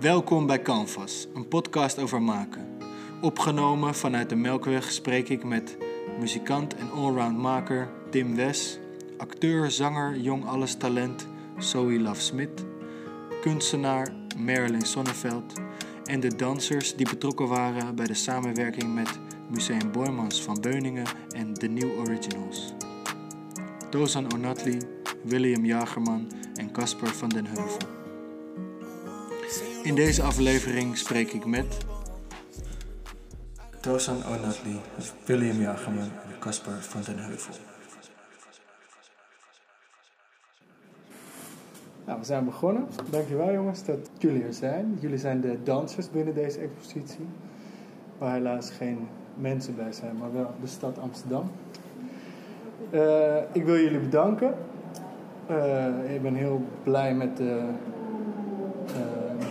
Welkom bij Canvas, een podcast over maken. Opgenomen vanuit de Melkweg spreek ik met muzikant en allround maker Tim Wes, acteur, zanger, jong alles talent Zoe Love Smith, kunstenaar Marilyn Sonneveld en de dansers die betrokken waren bij de samenwerking met Museum Boymans van Beuningen en The New Originals. Tozan Onatli, William Jagerman en Casper van den Heuvel. In deze aflevering spreek ik met Tozan Onatli, William Jagerman en Casper van den Heuvel. Nou, we zijn begonnen. Dankjewel jongens dat jullie er zijn. Jullie zijn de dansers binnen deze expositie. Waar helaas geen mensen bij zijn, maar wel de stad Amsterdam. Uh, ik wil jullie bedanken. Uh, ik ben heel blij met de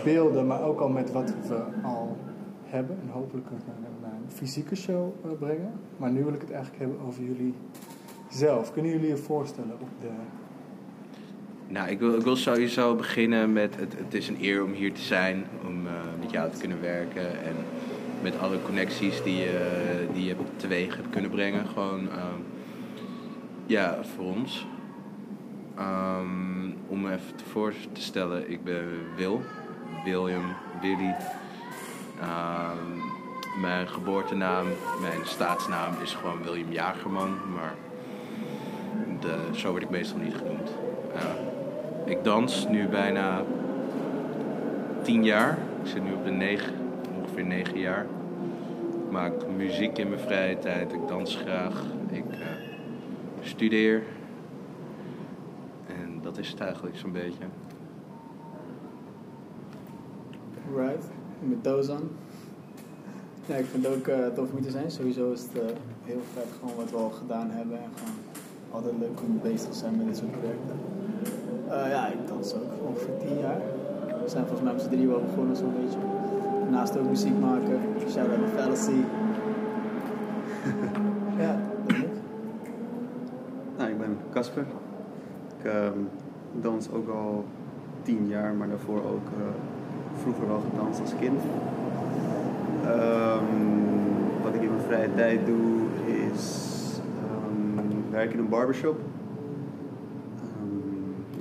beelden, maar ook al met wat we al hebben. En hopelijk kunnen we naar een fysieke show brengen. Maar nu wil ik het eigenlijk hebben over jullie zelf. Kunnen jullie je voorstellen op de nou, ik wil, ik wil sowieso beginnen met het, het is een eer om hier te zijn, om uh, met jou te kunnen werken en met alle connecties die je, die je teweeg hebt kunnen brengen. Gewoon, um, ja, voor ons. Um, om even voor te stellen, ik ben Wil, William, Willy. Um, mijn geboortenaam, mijn staatsnaam is gewoon William Jagerman, maar de, zo word ik meestal niet genoemd. Uh, ik dans nu bijna tien jaar. Ik zit nu op de negen, ongeveer negen jaar. Ik maak muziek in mijn vrije tijd. Ik dans graag. Ik uh, studeer. En dat is het eigenlijk zo'n beetje. Right, ik ben Dozan. Ja, ik vind het ook uh, tof om hier te zijn. Sowieso is het uh, heel vet gewoon wat we al gedaan hebben. En gewoon altijd leuk om bezig te zijn met dit soort projecten. Uh, ja, ik dans ook ongeveer tien jaar. We zijn volgens mij met z'n drie wel begonnen zo'n beetje. Daarnaast ook muziek maken. Shout out to Fallacy. ja, dat ik. Nou, ik ben Casper. Ik um, dans ook al tien jaar, maar daarvoor ook vroeger wel gedanst als kind. Um, wat ik in mijn vrije tijd doe is um, werk in een barbershop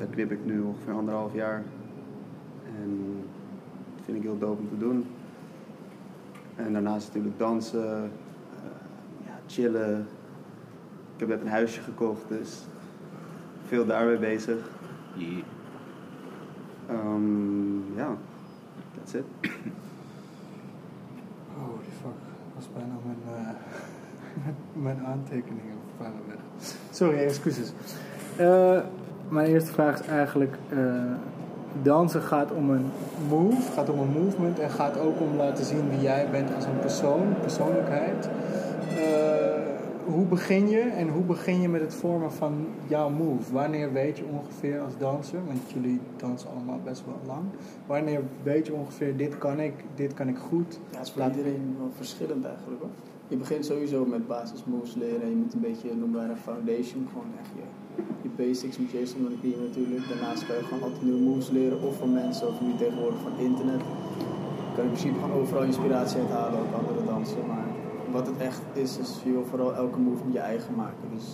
daar knip ik nu ongeveer anderhalf jaar. En dat vind ik heel dope om te doen. En daarnaast natuurlijk dansen, uh, ja, chillen. Ik heb net een huisje gekocht, dus veel daarmee bezig. Yeah. Um, ja, that's it. Holy fuck, dat was bijna mijn, uh, mijn aantekeningen waren weg. Sorry, excuses. Uh, mijn eerste vraag is eigenlijk: uh, dansen gaat om een move, gaat om een movement en gaat ook om laten zien wie jij bent als een persoon, persoonlijkheid. Hoe begin je en hoe begin je met het vormen van jouw move? Wanneer weet je ongeveer als danser, want jullie dansen allemaal best wel lang, wanneer weet je ongeveer dit kan ik, dit kan ik goed? Ja, het is voor iedereen wel verschillend eigenlijk hoor. Je begint sowieso met basis moves leren. Je moet een beetje noemen wij een foundation, gewoon echt je basics moet je eerst onder de natuurlijk. Daarnaast kan je gewoon altijd nieuwe moves leren, of van mensen, of nu tegenwoordig van internet. Je kan in principe gewoon overal inspiratie uithalen, ook andere dansen. Maar wat het echt is, is je wil vooral elke move met je eigen maken. Dus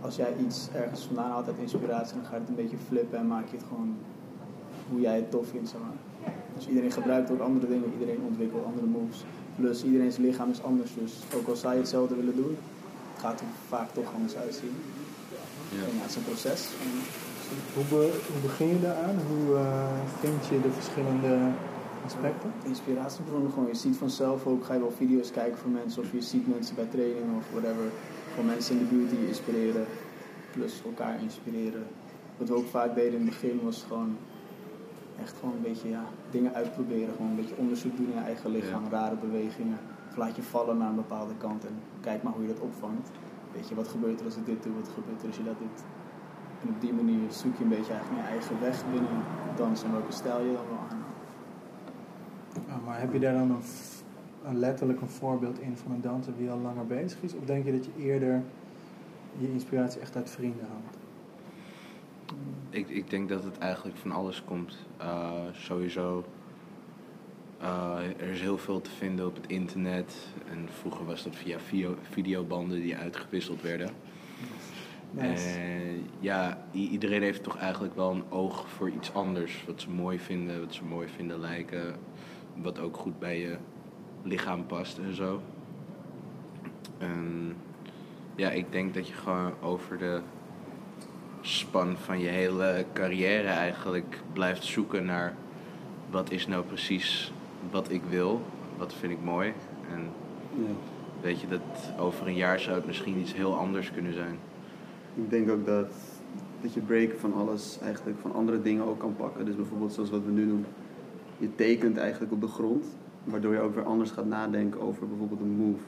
als jij iets ergens vandaan haalt uit inspiratie, dan ga je het een beetje flippen en maak je het gewoon hoe jij het tof vindt. Zeg maar. Dus iedereen gebruikt ook andere dingen, iedereen ontwikkelt andere moves. Plus iedereen's lichaam is anders, dus ook al zou je hetzelfde willen doen, het gaat er vaak toch anders uitzien. Ja. En ja, het is een proces. Hoe, be, hoe begin je daaraan? Hoe uh, vind je de verschillende aspecten? Inspiratiebronnen gewoon. Je ziet vanzelf ook, ga je wel video's kijken van mensen of je ziet mensen bij training of whatever. Gewoon mensen in de buurt die je inspireren. Plus elkaar inspireren. Wat we ook vaak deden in het begin was gewoon echt gewoon een beetje ja, dingen uitproberen. Gewoon een beetje onderzoek doen in je eigen lichaam, ja. rare bewegingen. Of laat je vallen naar een bepaalde kant en kijk maar hoe je dat opvangt weet je, wat gebeurt er als ik dit doe, wat gebeurt er als je dat doet. En op die manier zoek je een beetje eigenlijk je eigen weg binnen dansen en welke stijl je dan wil aan. Maar heb je daar dan een, een, letterlijk een voorbeeld in van een danser die al langer bezig is? Of denk je dat je eerder je inspiratie echt uit vrienden haalt? Ik, ik denk dat het eigenlijk van alles komt. Uh, sowieso Uh, er is heel veel te vinden op het internet. En vroeger was dat via video, videobanden die uitgewisseld werden. Nice. En ja, iedereen heeft toch eigenlijk wel een oog voor iets anders. Wat ze mooi vinden, wat ze mooi vinden lijken. Wat ook goed bij je lichaam past en zo. En ja, ik denk dat je gewoon over de span van je hele carrière eigenlijk blijft zoeken naar wat is nou precies wat ik wil, wat vind ik mooi. En Ja. weet je, dat over een jaar zou het misschien iets heel anders kunnen zijn. Ik denk ook dat, dat je break van alles, eigenlijk van andere dingen ook kan pakken. Dus bijvoorbeeld zoals wat we nu doen. Je tekent eigenlijk op de grond, waardoor je ook weer anders gaat nadenken over bijvoorbeeld een move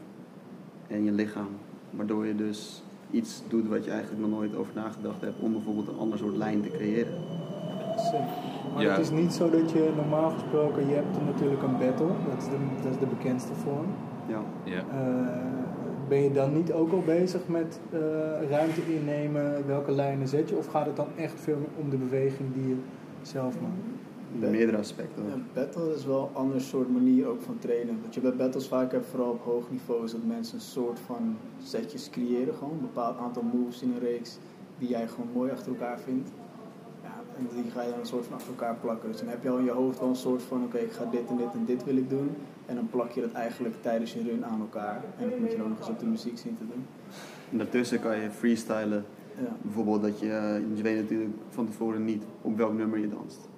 en je lichaam. Waardoor je dus iets doet wat je eigenlijk nog nooit over nagedacht hebt om bijvoorbeeld een ander soort lijn te creëren. Maar Ja. het is niet zo dat je normaal gesproken, je hebt natuurlijk een battle, dat is de, dat is de bekendste vorm. Ja. Ja. Eh, ben je dan niet ook al bezig met eh, ruimte innemen, welke lijnen zet je? Of gaat het dan echt veel meer om de beweging die je zelf maakt? Meerdere aspecten. Ja, battle is wel een ander soort manier ook van trainen. Wat je bij battles vaak hebt, vooral op hoog niveau, is dat mensen een soort van setjes creëren. Gewoon een bepaald aantal moves in een reeks die jij gewoon mooi achter elkaar vindt. Ja, en die ga je dan een soort van achter elkaar plakken. Dus dan heb je al in je hoofd wel een soort van, oké, ik ga dit en dit en dit wil ik doen. En dan plak je dat eigenlijk tijdens je run aan elkaar. En dat moet je dan nog eens op de muziek zien te doen. En daartussen kan je freestylen. Ja. Bijvoorbeeld dat je, eh, je weet natuurlijk van tevoren niet op welk nummer je danst.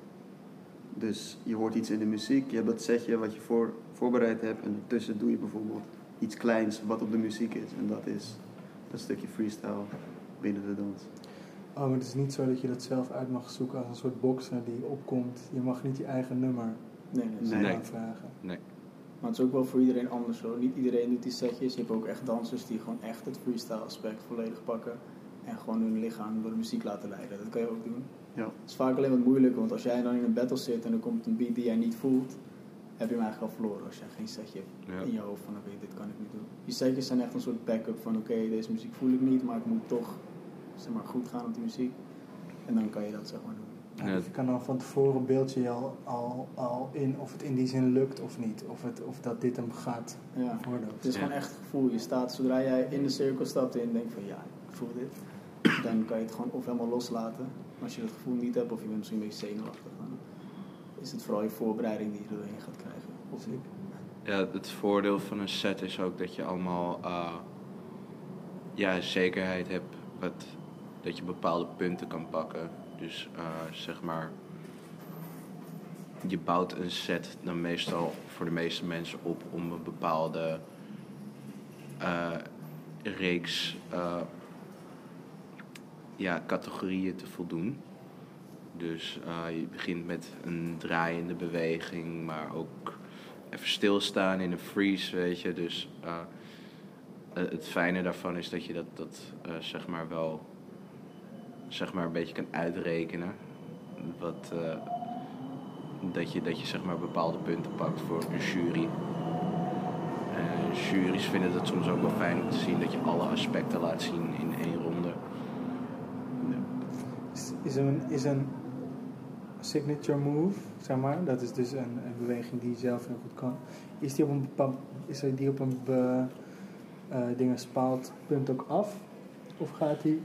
Dus je hoort iets in de muziek, je hebt dat setje wat je voor, voorbereid hebt en daartussen doe je bijvoorbeeld iets kleins wat op de muziek is. En dat is dat stukje freestyle binnen de dans. Oh, maar het is niet zo dat je dat zelf uit mag zoeken als een soort boxer die opkomt. Je mag niet je eigen nummer Nee, nee, Nee. aanvragen. Maar het is ook wel voor iedereen anders hoor. Niet iedereen doet die setjes. Je hebt ook echt dansers die gewoon echt het freestyle aspect volledig pakken. En gewoon hun lichaam door de muziek laten leiden. Dat kan je ook doen. Ja. Het is vaak alleen wat moeilijker, want als jij dan in een battle zit en er komt een beat die jij niet voelt, heb je hem eigenlijk al verloren als je geen setje hebt Ja. in je hoofd van oké, dit kan ik niet doen. Die setjes zijn echt een soort backup van oké, deze muziek voel ik niet, maar ik moet toch zeg maar, goed gaan op die muziek. En dan kan je dat zeg maar doen. Ja, dus je kan dan van tevoren beeld je al, al, al in of het in die zin lukt of niet. Of, het, of dat dit hem gaat Ja. worden. Het is Ja. gewoon echt het gevoel. Je staat, zodra jij in de cirkel stapt en denkt van ja, ik voel dit, dan kan je het gewoon of helemaal loslaten. Als je dat gevoel niet hebt of je bent misschien een beetje zenuwachtig, dan is het vooral je voorbereiding die je erin gaat krijgen. Of niet? Ja, het voordeel van een set is ook dat je allemaal eh, ja, zekerheid hebt wat, dat je bepaalde punten kan pakken. Dus eh, zeg maar, je bouwt een set dan meestal voor de meeste mensen op om een bepaalde eh, reeks ja, categorieën te voldoen. Dus eh, je begint met een draaiende beweging, maar ook even stilstaan in een freeze, weet je. Dus eh, eh, het fijne daarvan is dat je dat, dat zeg maar wel zeg maar een beetje kan uitrekenen. Wat, dat, je, dat je zeg maar bepaalde punten pakt voor een jury. Juries vinden het soms ook wel fijn om te zien dat je alle aspecten laat zien in één ronde. Is, een, is een signature move, zeg maar, dat is dus een, een beweging die je zelf heel goed kan. Is die op een bepaald, is die op een be, dingen spaald punt ook af? Of gaat die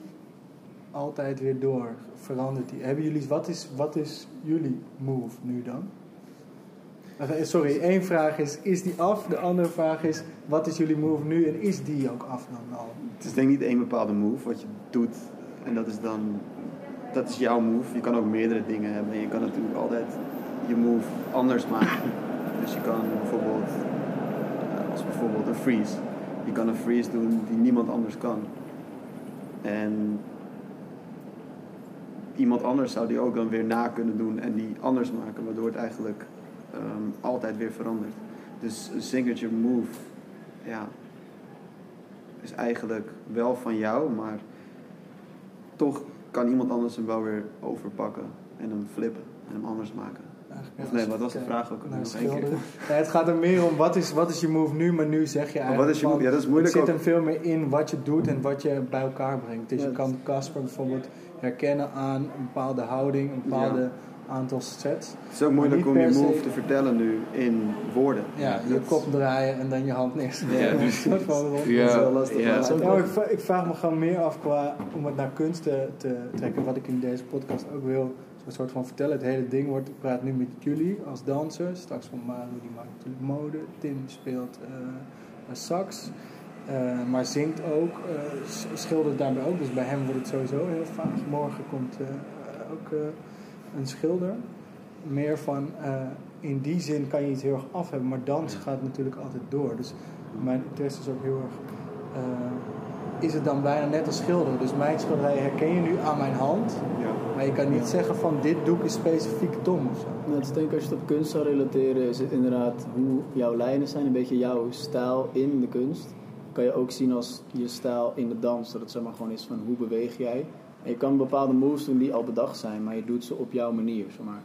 altijd weer door? Verandert die? Hebben jullie, wat is, wat is jullie move nu dan? Eh, Sorry, één vraag is, is die af? De andere vraag is, wat is jullie move nu en is die ook af dan al? Het is denk ik niet één bepaalde move wat je doet. En dat is dan, dat is jouw move. Je kan ook meerdere dingen hebben. En je kan natuurlijk altijd je move anders maken. Dus je kan bijvoorbeeld, eh, als bijvoorbeeld een freeze. Je kan een freeze doen die niemand anders kan. En iemand anders zou die ook dan weer na kunnen doen en die anders maken. Waardoor het eigenlijk ehm, altijd weer verandert. Dus een signature move, ja, is eigenlijk wel van jou, maar toch kan iemand anders hem wel weer overpakken en hem flippen en hem anders maken. Of nee, wat was de vraag ook? naar Nog één keer. Ja, het gaat er meer om wat is, wat is je move nu, maar nu zeg je Maar eigenlijk. wat is je move? Ja, dat is moeilijk Het zit hem veel meer in wat je doet en wat je bij elkaar brengt. Dus Ja, je kan Casper bijvoorbeeld herkennen aan een bepaalde houding, een bepaalde aantal sets. Het is ook moeilijk om je se- move te vertellen nu in woorden. Ja, je Dat- kop draaien en dan je hand neerzetten. Ja. Een soort van rond. Dat is wel lastig. ja. maar wel- ik, va- ik vraag me gewoon meer af qua om het naar kunst te, te trekken. Wat ik in deze podcast ook wil een soort van vertellen. Het hele ding wordt, ik praat nu met jullie als dansers. Straks van Maru, die maakt natuurlijk mode. Tim speelt eh, eh, sax. eh, maar zingt ook, eh, schildert daarbij ook. Dus bij hem wordt het sowieso heel vaag. Morgen komt ook eh, een schilder. Meer van, eh, in die zin kan je iets heel erg af hebben. Maar dans gaat natuurlijk altijd door. Dus mijn interesse is ook heel erg eh, is het dan bijna net als schilderen. Dus mijn schilderij herken je nu aan mijn hand. Ja. Maar je kan niet zeggen van dit doek is specifiek Tom of zo. Nou, dus denk als je het op kunst zou relateren, is het inderdaad hoe jouw lijnen zijn, een beetje jouw stijl in de kunst. Kan je ook zien als je stijl in de dans, dat het zeg maar gewoon is van hoe beweeg jij. En je kan bepaalde moves doen die al bedacht zijn, maar je doet ze op jouw manier. Zeg maar.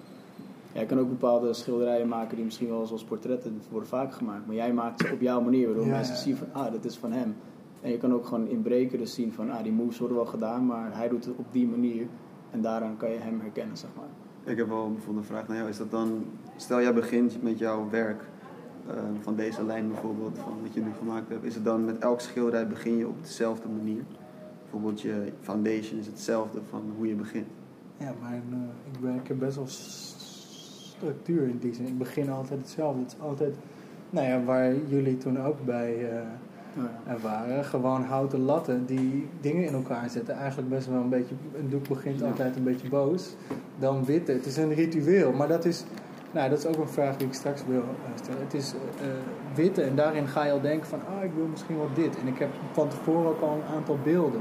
Jij kan ook bepaalde schilderijen maken die misschien wel zoals portretten worden vaak gemaakt, maar jij maakt ze op jouw manier, waardoor Ja, mensen ja. zien van ah, dat is van hem. En je kan ook gewoon in breken dus zien van ah, die moves worden wel gedaan, maar hij doet het op die manier. En daaraan kan je hem herkennen, zeg maar. Ik heb wel bijvoorbeeld een vraag naar jou. Is dat dan, stel jij begint met jouw werk, eh, van deze lijn bijvoorbeeld, van wat je nu gemaakt hebt. Is het dan met elk schilderij begin je op dezelfde manier? Bijvoorbeeld je foundation is hetzelfde van hoe je begint. Ja, mijn, eh, ik, ben, ik heb best wel structuur in die zin. Ik begin altijd hetzelfde. Het is altijd, nou ja, waar jullie toen ook bij eh, Ja. er waren. Gewoon houten latten die dingen in elkaar zetten. Eigenlijk best wel een beetje, een doek begint Ja. altijd een beetje boos. Dan witte. Het is een ritueel. Maar dat is, nou dat is ook een vraag die ik straks wil eh, stellen. Het is witte en daarin ga je al denken van, ah ik wil misschien wel dit. En ik heb van tevoren ook al een aantal beelden.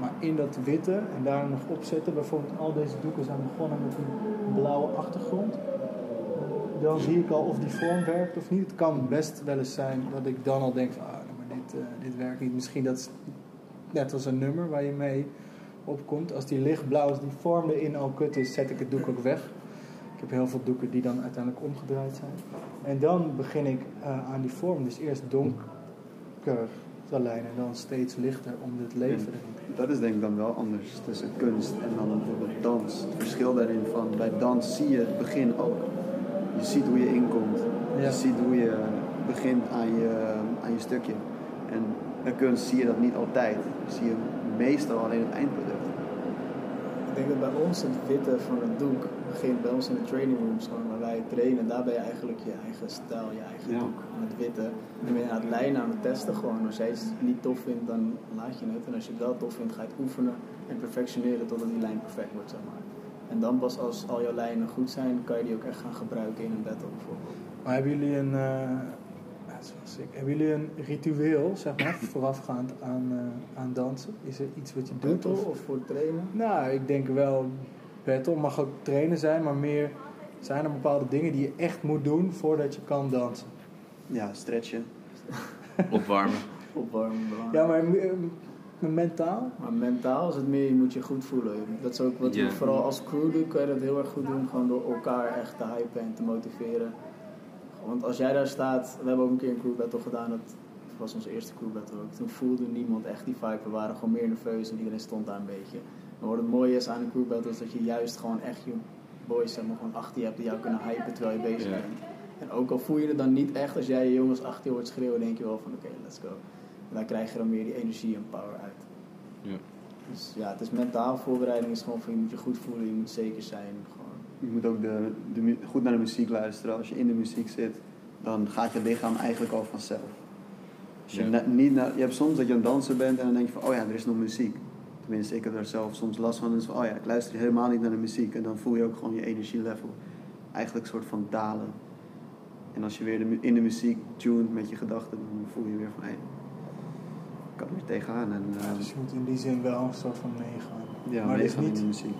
Maar in dat witte en daar nog opzetten, bijvoorbeeld al deze doeken zijn begonnen met een blauwe achtergrond. Dan zie ik al of die vorm werkt of niet. Het kan best wel eens zijn dat ik dan al denk van, ah, maar dit, eh, dit werkt niet. Misschien dat is net als een nummer waar je mee opkomt. Als die lichtblauw is, die vorm erin al kut is, zet ik het doek ook weg. Ik heb heel veel doeken die dan uiteindelijk omgedraaid zijn. En dan begin ik eh, aan die vorm. Dus eerst donker te lijnen en dan steeds lichter om het leven. Dat is denk ik dan wel anders tussen kunst en dan bijvoorbeeld dans. Het verschil daarin van, bij dans zie je het begin ook. Je ziet hoe je inkomt. Ja. Je ziet hoe je begint aan je, aan je stukje. En bij kunst zie je dat niet altijd. Zie je meestal alleen het eindproduct. Ik denk dat bij ons het witte van het doek begint bij ons in de training rooms, gewoon waar wij trainen. Daar ben je eigenlijk je eigen stijl, je eigen Ja. doek. En het witte, dan ben je aan het lijnen, aan het testen gewoon. Als jij iets niet tof vindt, dan laat je het. En als je het wel tof vindt, ga je het oefenen en perfectioneren totdat die lijn perfect wordt, zeg maar. En dan pas als al jouw lijnen goed zijn, kan je die ook echt gaan gebruiken in een battle bijvoorbeeld. Maar hebben jullie een, eh, is wel sick. hebben jullie een ritueel, zeg maar, voorafgaand aan, eh, aan dansen? Is er iets wat je doet? Of, of voor het trainen? nou, ik denk wel, battle mag ook trainen zijn, maar meer zijn er bepaalde dingen die je echt moet doen voordat je kan dansen. Ja, stretchen. Opwarmen. Opwarmen, belangrijk. Ja, maar eh, mentaal? Maar mentaal is het meer, je moet je goed voelen. Dat is ook wat Ja. we vooral als crew doen, kan je dat heel erg goed doen. Gewoon door elkaar echt te hypen en te motiveren. Want als jij daar staat, we hebben ook een keer een crew battle gedaan, dat was onze eerste crew battle ook. Toen voelde niemand echt die vibe, we waren gewoon meer nerveus en iedereen stond daar een beetje. Maar wat het mooie is aan een crew battle is dat je juist gewoon echt je boys zeg maar, gewoon achter je hebt die jou kunnen hypen terwijl je bezig Ja. bent. En ook al voel je het dan niet echt, als jij je jongens achter je hoort schreeuwen, denk je wel van oké, let's go. En dan krijg je dan meer die energie en power uit. Ja. Dus ja, het is mentaal voorbereiding is gewoon van je moet je goed voelen, je moet zeker zijn. Gewoon. Je moet ook de, de, goed naar de muziek luisteren. Als je in de muziek zit, dan gaat je lichaam eigenlijk al vanzelf. Als je, Ja. na- niet naar, je hebt soms dat je aan het dansen bent en dan denk je van, oh ja, er is nog muziek. Tenminste, ik heb daar zelf soms last van. Dus van, oh ja, ik luister helemaal niet naar de muziek. En dan voel je ook gewoon je energielevel eigenlijk een soort van dalen. En als je weer de, in de muziek tuned met je gedachten, dan voel je weer van, hé, ik kan er weer tegenaan. En, eh, Dus je moet in die zin wel een soort van meegaan. ja, maar maar dus in niet, de muziek.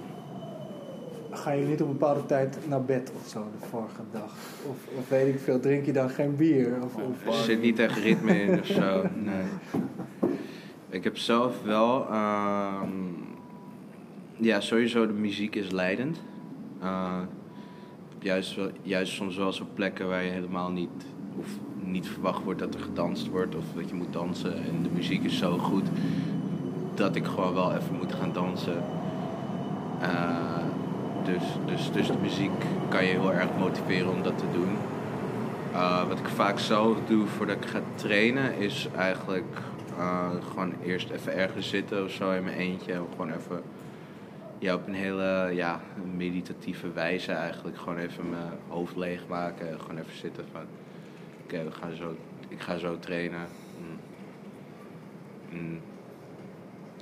ga je niet op een bepaalde tijd naar bed of zo de vorige dag? Of, of weet ik veel, drink je dan geen bier? Of, of, Er zit niet echt ritme in of zo. Nee. Ik heb zelf wel. ehm, ja, sowieso de muziek is leidend. Eh, juist, juist soms wel zo plekken waar je helemaal niet. of niet verwacht wordt dat er gedanst wordt of dat je moet dansen. En de muziek is zo goed dat ik gewoon wel even moet gaan dansen. Eh, dus, dus, dus de muziek kan je heel erg motiveren om dat te doen. Uh, wat ik vaak zelf doe voordat ik ga trainen is eigenlijk uh, gewoon eerst even ergens zitten of zo in mijn eentje. En gewoon even ja, op een hele ja, meditatieve wijze eigenlijk gewoon even mijn hoofd leegmaken. En gewoon even zitten van oké, zo, ik ga zo trainen. Mm. Mm.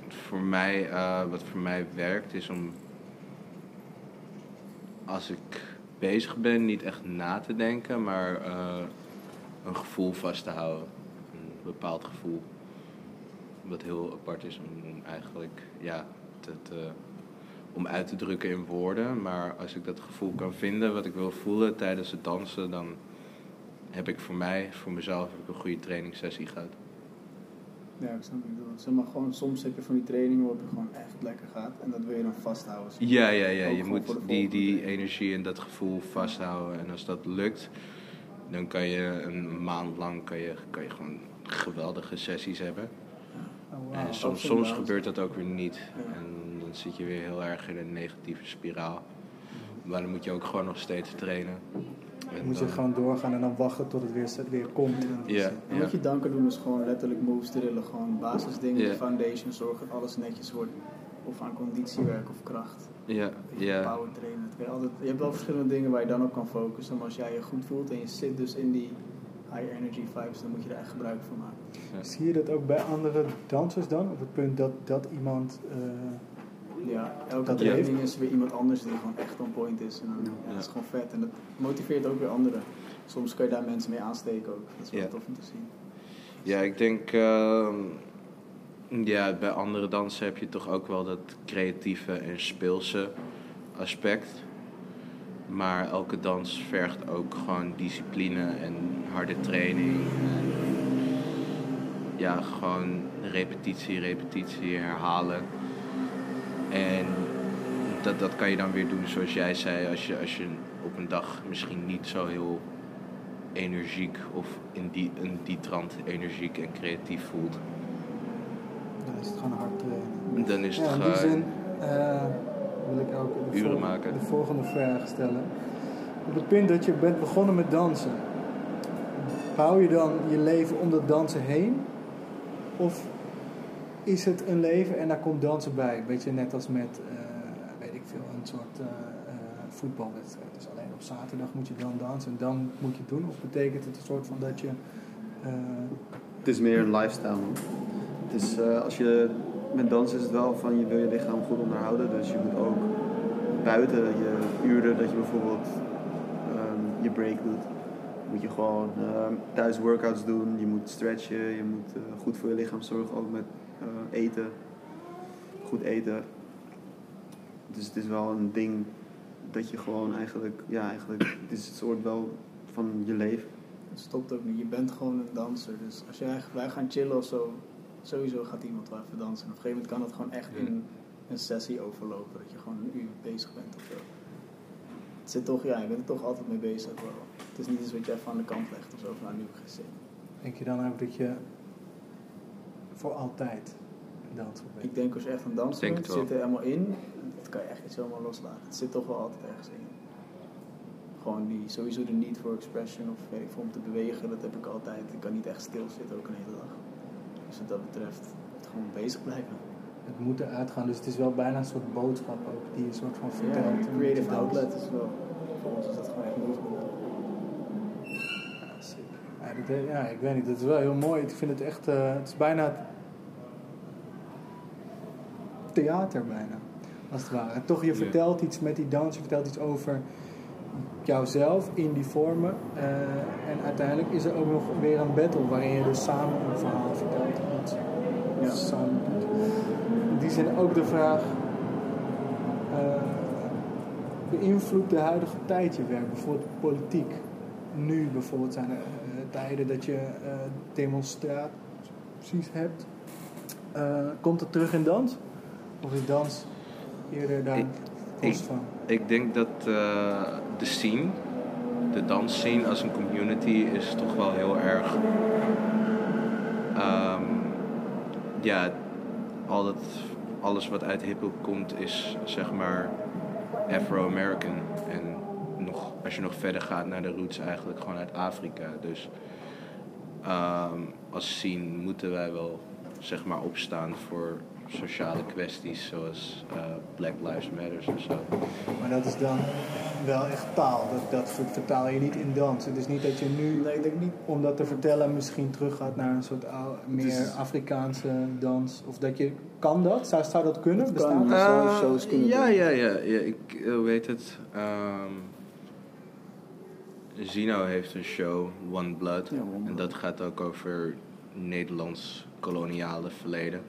Voor mij, uh, wat voor mij werkt is om als ik bezig ben, niet echt na te denken, maar uh, een gevoel vast te houden. Een bepaald gevoel. Wat heel apart is om, om eigenlijk ja, te, te, om uit te drukken in woorden. Maar als ik dat gevoel kan vinden wat ik wil voelen tijdens het dansen, dan heb ik voor mij, voor mezelf, heb ik een goede trainingssessie gehad. Ja, ik snap niet. Zeg maar gewoon, soms heb je van die trainingen waarop je gewoon echt lekker gaat en dat wil je dan vasthouden. Ja, ja, ja. Je moet die, die energie en dat gevoel vasthouden. En als dat lukt, dan kan je een maand lang kan je, kan je gewoon geweldige sessies hebben. En soms, soms gebeurt dat ook weer niet. En dan zit je weer heel erg in een negatieve spiraal. Maar dan moet je ook gewoon nog steeds trainen. En moet je gewoon doorgaan en dan wachten tot het weer, weer komt. Ja. En wat je dan kan doen is gewoon letterlijk moves drillen. Gewoon basisdingen, yeah. foundation, zorgen dat alles netjes wordt. Of aan conditiewerk of kracht. Ja, ja. Power trainen. Je, altijd, je hebt wel verschillende dingen waar je dan op kan focussen. Maar als jij je goed voelt en je zit dus in die high energy vibes, dan moet je er echt gebruik van maken. Ja. Zie je dat ook bij andere dansers dan? Op het punt dat, dat iemand... Uh, ja, elke training is weer iemand anders die gewoon echt on point is. En dan, ja, Dat is gewoon vet. En dat motiveert ook weer anderen. Soms kun je daar mensen mee aansteken ook. Dat is wel tof om te zien. Ja, ik denk... Uh, ja, bij andere dansen heb je toch ook wel dat creatieve en speelse aspect. Maar elke dans vergt ook gewoon discipline en harde training. En ja, gewoon repetitie, repetitie, herhalen. En dat, dat kan je dan weer doen zoals jij zei, als je, als je op een dag misschien niet zo heel energiek of in die, in die trant energiek en creatief voelt. Dan is het gewoon hard trainen. Dan is het ja, gewoon... Die zin uh, wil ik ook de, uren vol maken. de volgende vraag stellen. Op het punt dat je bent begonnen met dansen, bouw je dan je leven om dat dansen heen? Of is het een leven en daar komt dansen bij. Een beetje net als met, uh, weet ik veel, een soort uh, uh, voetbalwedstrijd. Dus alleen op zaterdag moet je dan dansen en dan moet je het doen. Of betekent het een soort van dat je... Het is meer een lifestyle. Het is, als je, met dansen is het wel van je wil je lichaam goed onderhouden. Dus je moet ook buiten je uren dat je bijvoorbeeld um, je break doet moet je gewoon uh, thuis workouts doen, je moet stretchen, je moet uh, goed voor je lichaam zorgen, ook met uh, eten, goed eten. Dus het is wel een ding dat je gewoon eigenlijk, ja, eigenlijk, het is het soort wel van je leven. Het stopt ook niet, je bent gewoon een danser. Dus als jij, wij gaan chillen of zo, sowieso gaat iemand wel even dansen. En op een gegeven moment kan het gewoon echt in een sessie overlopen, dat je gewoon een uur bezig bent of zo. Het zit toch, ja, je bent er toch altijd mee bezig wel. Het is niet iets wat je even aan de kant legt of zo, van nou nu heb ik geen zin. Denk je dan ook dat je voor altijd danser bent? Ik denk als je echt een danser bent, het zit er helemaal in. Dat kan je echt niet zomaar loslaten. Het zit toch wel altijd ergens in. Gewoon die, sowieso de need for expression of om te bewegen, dat heb ik altijd. Ik kan niet echt stilzitten, ook een hele dag. Dus wat dat betreft, het gewoon bezig blijven. Het moet eruit gaan, dus het is wel bijna een soort boodschap ook, die je soort van vertelt. Ja, creative outlet is wel, voor ons is dat gewoon echt movement. Ja, dat, ja, ik weet niet, dat is wel heel mooi. Ik vind het echt, uh, het is bijna theater bijna, als het ware. En toch, je vertelt iets met die dans, je vertelt iets over jouzelf in die vormen. Uh, en uiteindelijk is er ook nog weer een battle waarin je dus samen een verhaal vertelt. Ja. Samen doet. In die zin ook de vraag, uh, beïnvloedt de huidige tijd je werk, bijvoorbeeld politiek? Nu bijvoorbeeld zijn er tijden dat je demonstraties hebt. Komt het terug in dans? Of is dans eerder ik, denk dat uh, de scene, de dansscene als een community is toch wel heel erg... Um, ja, al dat, alles wat uit hiphop komt is zeg maar Afro-American. En nog, als je nog verder gaat naar de roots eigenlijk gewoon uit Afrika. Dus ehm, als scene moeten wij wel zeg maar opstaan voor sociale kwesties zoals eh, Black Lives Matter of zo. Maar dat is dan wel echt taal. Dat, dat ver- vertaal je niet in dans. Het is niet dat je nu, Nee, ik denk niet. om dat te vertellen, misschien teruggaat naar een soort meer is- Afrikaanse dans. Of dat je, kan dat? Zou, zou dat kunnen? Dat Bestaan kan. Je zou Eh, shows kunnen ja, ja, ja, ja. Ik eh, weet het. ehm, Zino heeft een show, One Blood. Ja, One En Blood. dat gaat ook over Nederlands koloniale verleden.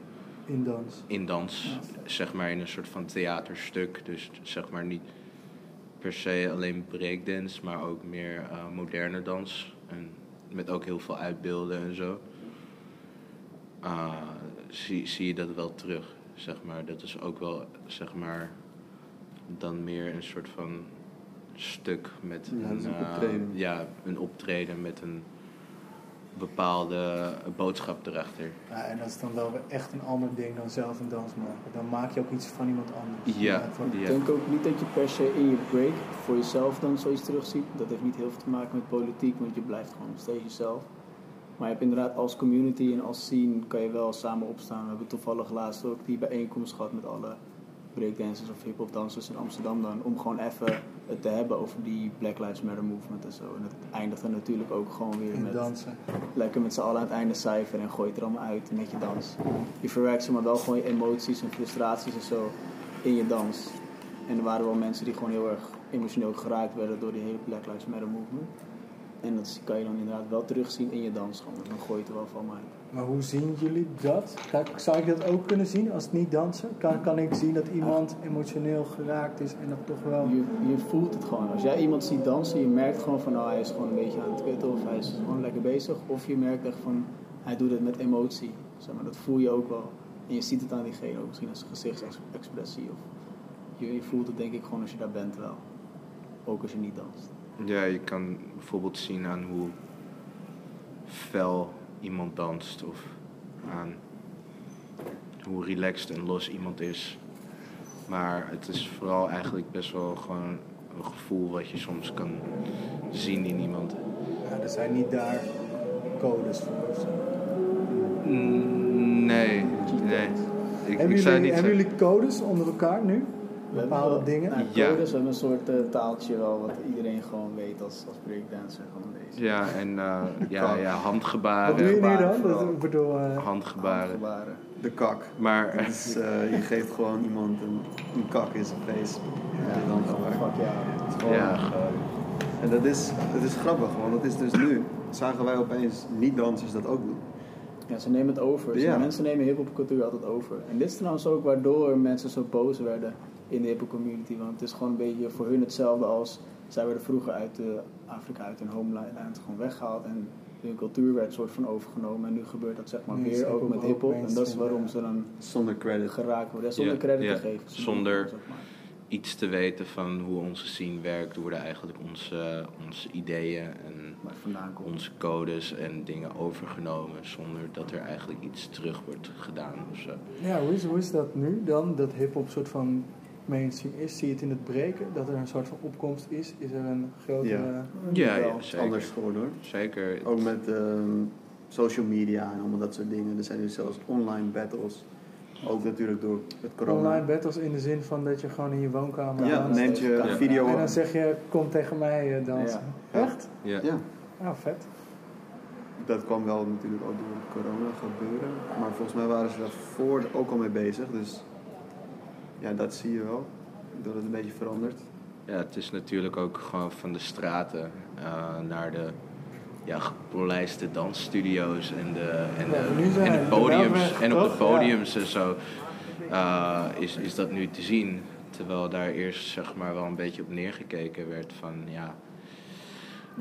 In dans. In dans, zeg maar in een soort van theaterstuk. Dus zeg maar niet per se alleen breakdance, maar ook meer eh, moderne dans. En met ook heel veel uitbeelden en zo. Ah, zie, zie je dat wel terug, zeg maar. Dat is ook wel, zeg maar, dan meer een soort van stuk met Ja, een, een eh, optreden. ja, een optreden met een bepaalde boodschap erachter. Ja, en dat is dan wel weer echt een ander ding dan zelf een dans maken. Dan maak je ook iets van iemand anders. Ja. Ik denk ook niet dat je per se in je break voor jezelf dan zoiets terugziet. Dat heeft niet heel veel te maken met politiek, want je blijft gewoon nog steeds jezelf. Maar je hebt inderdaad als community en als scene kan je wel samen opstaan. We hebben toevallig laatst ook die bijeenkomst gehad met alle breakdancers of hip-hop dansers in Amsterdam dan. Om gewoon even het te hebben over die Black Lives Matter movement en zo. En het eindigt dan natuurlijk ook gewoon weer met dansen. lekker met z'n allen aan het einde cijfer en gooi het er allemaal uit met je dans. Je verwerkt zeg maar wel gewoon je emoties en frustraties en zo in je dans. En er waren wel mensen die gewoon heel erg emotioneel geraakt werden door die hele Black Lives Matter movement. En dat kan je dan inderdaad wel terugzien in je dans gewoon. Dan gooi je het er wel van uit. Maar hoe zien jullie dat? Zou ik dat ook kunnen zien als het niet dansen? Kan, kan ik zien dat iemand emotioneel geraakt is en dat toch wel... Je, je voelt het gewoon. Als jij iemand ziet dansen, je merkt gewoon van nou, hij is gewoon een beetje aan het twitten of hij is gewoon lekker bezig. Of je merkt echt van hij doet het met emotie. Zeg maar, dat voel je ook wel. En je ziet het aan diegene ook misschien als zijn gezichtsexpressie. Of je, je voelt het denk ik gewoon als je daar bent wel. Ook als je niet danst. Ja, je kan bijvoorbeeld zien aan hoe fel iemand danst of aan hoe relaxed en los iemand is. Maar het is vooral eigenlijk best wel gewoon een gevoel wat je soms kan zien in iemand. Ja, er zijn niet daar codes voor of zo. Mm, Nee, nee. Ik, hebben ik zou niet hebben jullie codes onder elkaar nu? Bepaalde wel- dingen? Nou, Ja. codes, we hebben een soort eh, taaltje wel wat iedereen gewoon weet als, als breakdancer. Gewoon deze. Ja, en eh, ja, ja, Wat doe je handgebaren. nu dan? Dat, ik bedoel, eh, Handgebaren. Handgebaren. De kak. Maar eh, je geeft gewoon iemand een, een kak in zijn face. Ja, dan Fuck gebruik. ja. Het is gewoon- ja, En dat is, dat is grappig, want dat is dus nu. Zagen wij opeens niet-dansers dat ook doen. Ja, ze nemen het over. Ja. Mensen nemen hip-hop cultuur altijd over. En dit is trouwens ook waardoor mensen zo boos werden in de hip-hop community. Want het is gewoon een beetje voor hun hetzelfde als zij werden vroeger uit de Afrika, uit hun homeland gewoon weggehaald. En hun cultuur werd soort van overgenomen. En nu gebeurt dat zeg maar weer ook met hip-hop. En dat is waarom ze dan Zonder credit. geraakt worden. Zonder credit ja. te geven. Zonder- zeg maar. iets te weten van hoe onze scene werkt, worden eigenlijk onze, onze ideeën en Waar het vandaan komt. onze codes en dingen overgenomen zonder dat er eigenlijk iets terug wordt gedaan of zo. ja, hoe is, hoe is dat nu dan? Dat hip-hop soort van mainstream is? Zie je het in het breken? Dat er een soort van opkomst is? Is er een grotere... Ja. Ja, zeker. anders geworden hoor. Zeker. Ook met ehm, social media en allemaal dat soort dingen. Er zijn nu zelfs online battles. Ook natuurlijk door het corona. Online battles in de zin van dat je gewoon in je woonkamer Ja, neemt je Ja. een video En dan zeg je, kom tegen mij eh, dansen. Ja. Echt? Ja. Ja, Ah, vet. dat kwam wel natuurlijk ook door het corona gebeuren. Maar volgens mij waren ze daarvoor er ook al mee bezig. Dus ja, dat zie je wel. Dat het een beetje verandert. ja, het is natuurlijk ook gewoon van de straten eh, naar de ja, gepolijste dansstudio's en de, en de, en de podiums. En op de podiums en zo eh, is, is dat nu te zien. Terwijl daar eerst zeg maar wel een beetje op neergekeken werd van ja,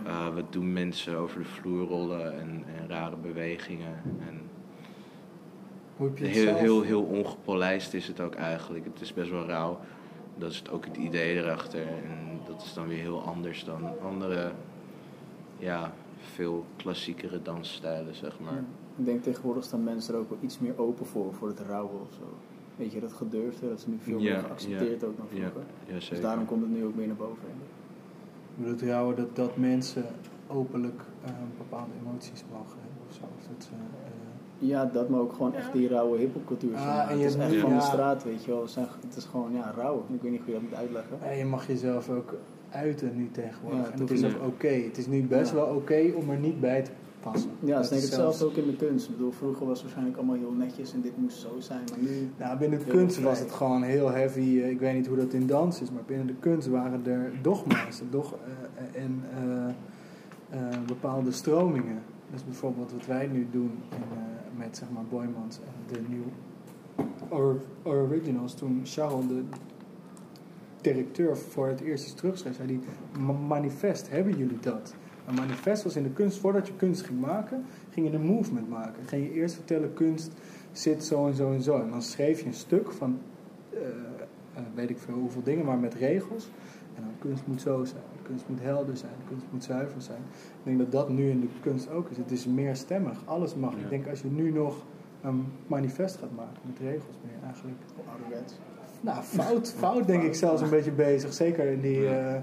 eh, wat doen mensen over de vloer rollen en, en rare bewegingen. En Hoe heb je het heel, zelf? heel, heel ongepolijst is het ook eigenlijk. Het is best wel rauw. Dat is het ook het idee erachter. En dat is dan weer heel anders dan andere, ja, veel klassiekere dansstijlen, zeg maar. Ik denk tegenwoordig staan mensen er ook wel iets meer open voor, voor het rauwe of zo. weet je, dat gedurfde, dat is nu veel Ja, meer geaccepteerd ook dan Ja, vroeger. ja Dus zeker. daarom komt het nu ook meer naar boven. denk ik. Je bedoelt trouwens dat, dat mensen openlijk eh, bepaalde emoties mogen hebben of zo? Of dat ze, eh, Ja, dat, maar ook gewoon echt die rauwe hiphopcultuur. Ah, en het is echt van de straat, weet je wel. Het is, echt- het is gewoon, ja, rauw. Ik weet niet hoe je dat moet uitleggen. Ja, je mag jezelf ook uiten nu tegenwoordig. Ja, en hoeft is ook oké. Het is nu best Ja. wel oké om er niet bij te passen. Ja, dat is denk ik is hetzelfde zelfs- ook in de kunst. Ik bedoel, vroeger was het waarschijnlijk allemaal heel netjes en dit moest zo zijn. Maar nu, Nou, binnen de kunst was het gewoon heel heavy. eh, Ik weet niet hoe dat in dans is, maar binnen de kunst waren er dogma's dog, eh, en eh, bepaalde stromingen. Dus bijvoorbeeld wat wij nu doen in, eh, met zeg maar Boymans en de nieuwe or, Originals. Toen Charles, de directeur, voor het eerst iets terugschreef, zei "Ma- Manifest, hebben jullie dat? Een manifest was in de kunst, voordat je kunst ging maken, ging je een movement maken. Ging je eerst vertellen: kunst zit zo en zo en zo. En dan schreef je een stuk van, eh, eh, weet ik veel hoeveel dingen, maar met regels. En dan kunst moet zo zijn, kunst moet helder zijn, kunst moet zuiver zijn. Ik denk dat dat nu in de kunst ook is. Het is meer stemmig, alles mag. Ja. Ik denk als je nu nog een manifest gaat maken met regels, ben je eigenlijk... ouderwets. Nou, fout, fout denk ik zelfs een beetje bezig. Zeker in, die, Ja. eh,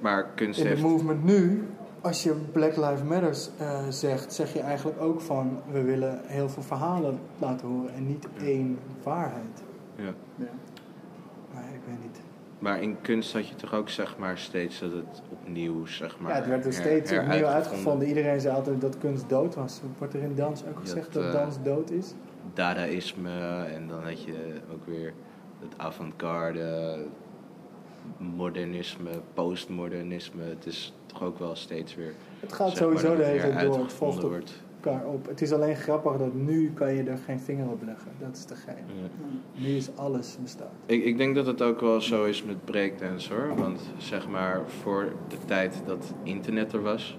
Maar kunst in de heeft... movement nu. Als je Black Lives Matters eh, zegt, zeg je eigenlijk ook van... we willen heel veel verhalen laten horen en niet één waarheid. Ja. Ja. Maar ik weet niet. Maar in kunst had je toch ook zeg maar steeds dat het opnieuw zeg maar ja, het werd er her- steeds opnieuw uitgevonden. Iedereen zei altijd dat kunst dood was. Wordt er in dans ook gezegd dat eh, dans dood is? Dadaïsme en dan had je ook weer het avant-garde, modernisme, postmodernisme. Het is toch ook wel steeds weer. Het gaat sowieso maar, de hele tijd door. Het volgt uitgevonden op wordt. Het is alleen grappig dat nu kan je er geen vinger op leggen. Dat is de gein. Ja. Nu is alles bestaat. Ik, ik denk dat het ook wel zo is met breakdance hoor. Want zeg maar voor de tijd dat internet er was,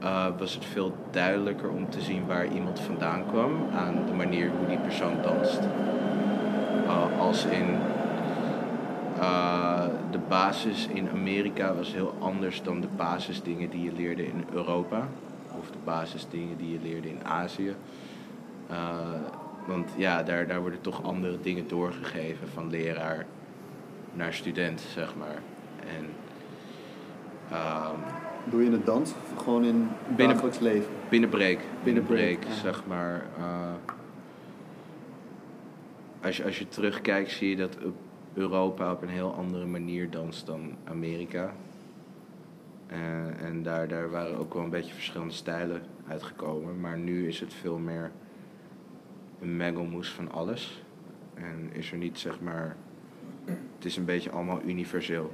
eh, was het veel duidelijker om te zien waar iemand vandaan kwam aan de manier hoe die persoon danst. Uh, als in uh, de basis in Amerika was heel anders dan de basisdingen die je leerde in Europa. Basisdingen die je leerde in Azië. Uh, want ja, daar, daar worden toch andere dingen doorgegeven van leraar naar student, zeg maar. En um, Doe je in het dans of gewoon in het Binnen- dagelijks leven? binnenbreek, binnenbreek, Binnenbreek, ja. zeg maar. uh, als, je, als je terugkijkt, zie je dat Europa op een heel andere manier danst dan Amerika. Uh, en daar, daar waren ook wel een beetje verschillende stijlen uitgekomen. Maar nu is het veel meer een mengelmoes van alles. En is er niet, zeg maar... Het is een beetje allemaal universeel.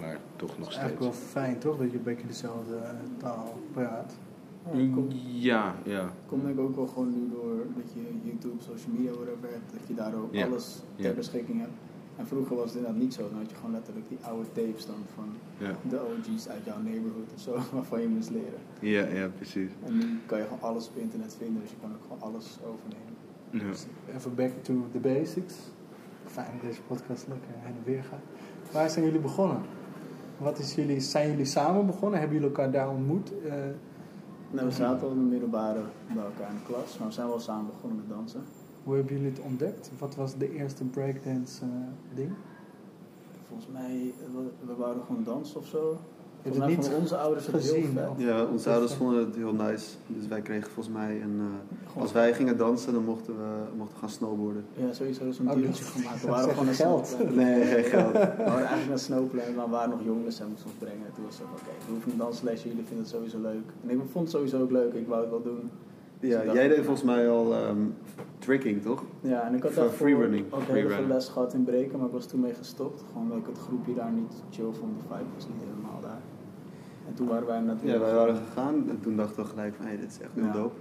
Maar toch nog Het is steeds. eigenlijk wel fijn toch dat je een beetje dezelfde eh, taal praat. Ja, komt, Ja, ja. komt denk ik ook wel gewoon nu door dat je YouTube, social media, whatever hebt. Dat je daar ook Ja. alles ter Ja. beschikking hebt. En vroeger was het inderdaad niet zo. Dan had je gewoon letterlijk die oude tapes dan van Ja, de OG's uit jouw neighborhood of zo, waarvan je moest leren. ja, ja precies. En nu kan je gewoon alles op internet vinden, dus je kan ook gewoon alles overnemen. Ja. Dus even back to the basics. Fijn dat deze podcast lekker heen en weer gaat. Waar zijn jullie begonnen? Wat is jullie, zijn jullie samen begonnen? Hebben jullie elkaar daar ontmoet? Eh, Nou, we zaten al in de middelbare bij elkaar in de klas, maar we zijn wel samen begonnen met dansen. Hoe hebben jullie het ontdekt? Wat was de eerste breakdance eh, ding? Volgens mij, we, we wouden gewoon dansen of zo. het Volgens mij niet onze ouders het heel vet. Ja, onze ouders vonden het heel nice. Dus wij kregen volgens mij een... eh, als wij gingen dansen, dan mochten we mochten gaan snowboarden. Ja, sowieso zo'n Oh, deeltje dat- gemaakt. We waren is gewoon geld. Nee, geen geld. We waren eigenlijk naar Snowplan, maar we waren nog jong, dus zij moesten ons brengen. En toen was het van, oké, we hoeven een danslesje, jullie vinden het sowieso leuk. En ik vond het sowieso ook leuk, ik wou het wel doen. Ja, jij deed volgens mij al ehm, tricking, toch? Ja, en ik had Voor daarvoor freerunning. ook heel veel les gehad in breken, maar ik was toen mee gestopt. Gewoon omdat ik het groepje daar niet chill vond, de vibe was niet helemaal daar. En toen waren wij net Ja, wij waren gegaan en toen dachten we gelijk van, hé, dit is echt heel Ja. dope.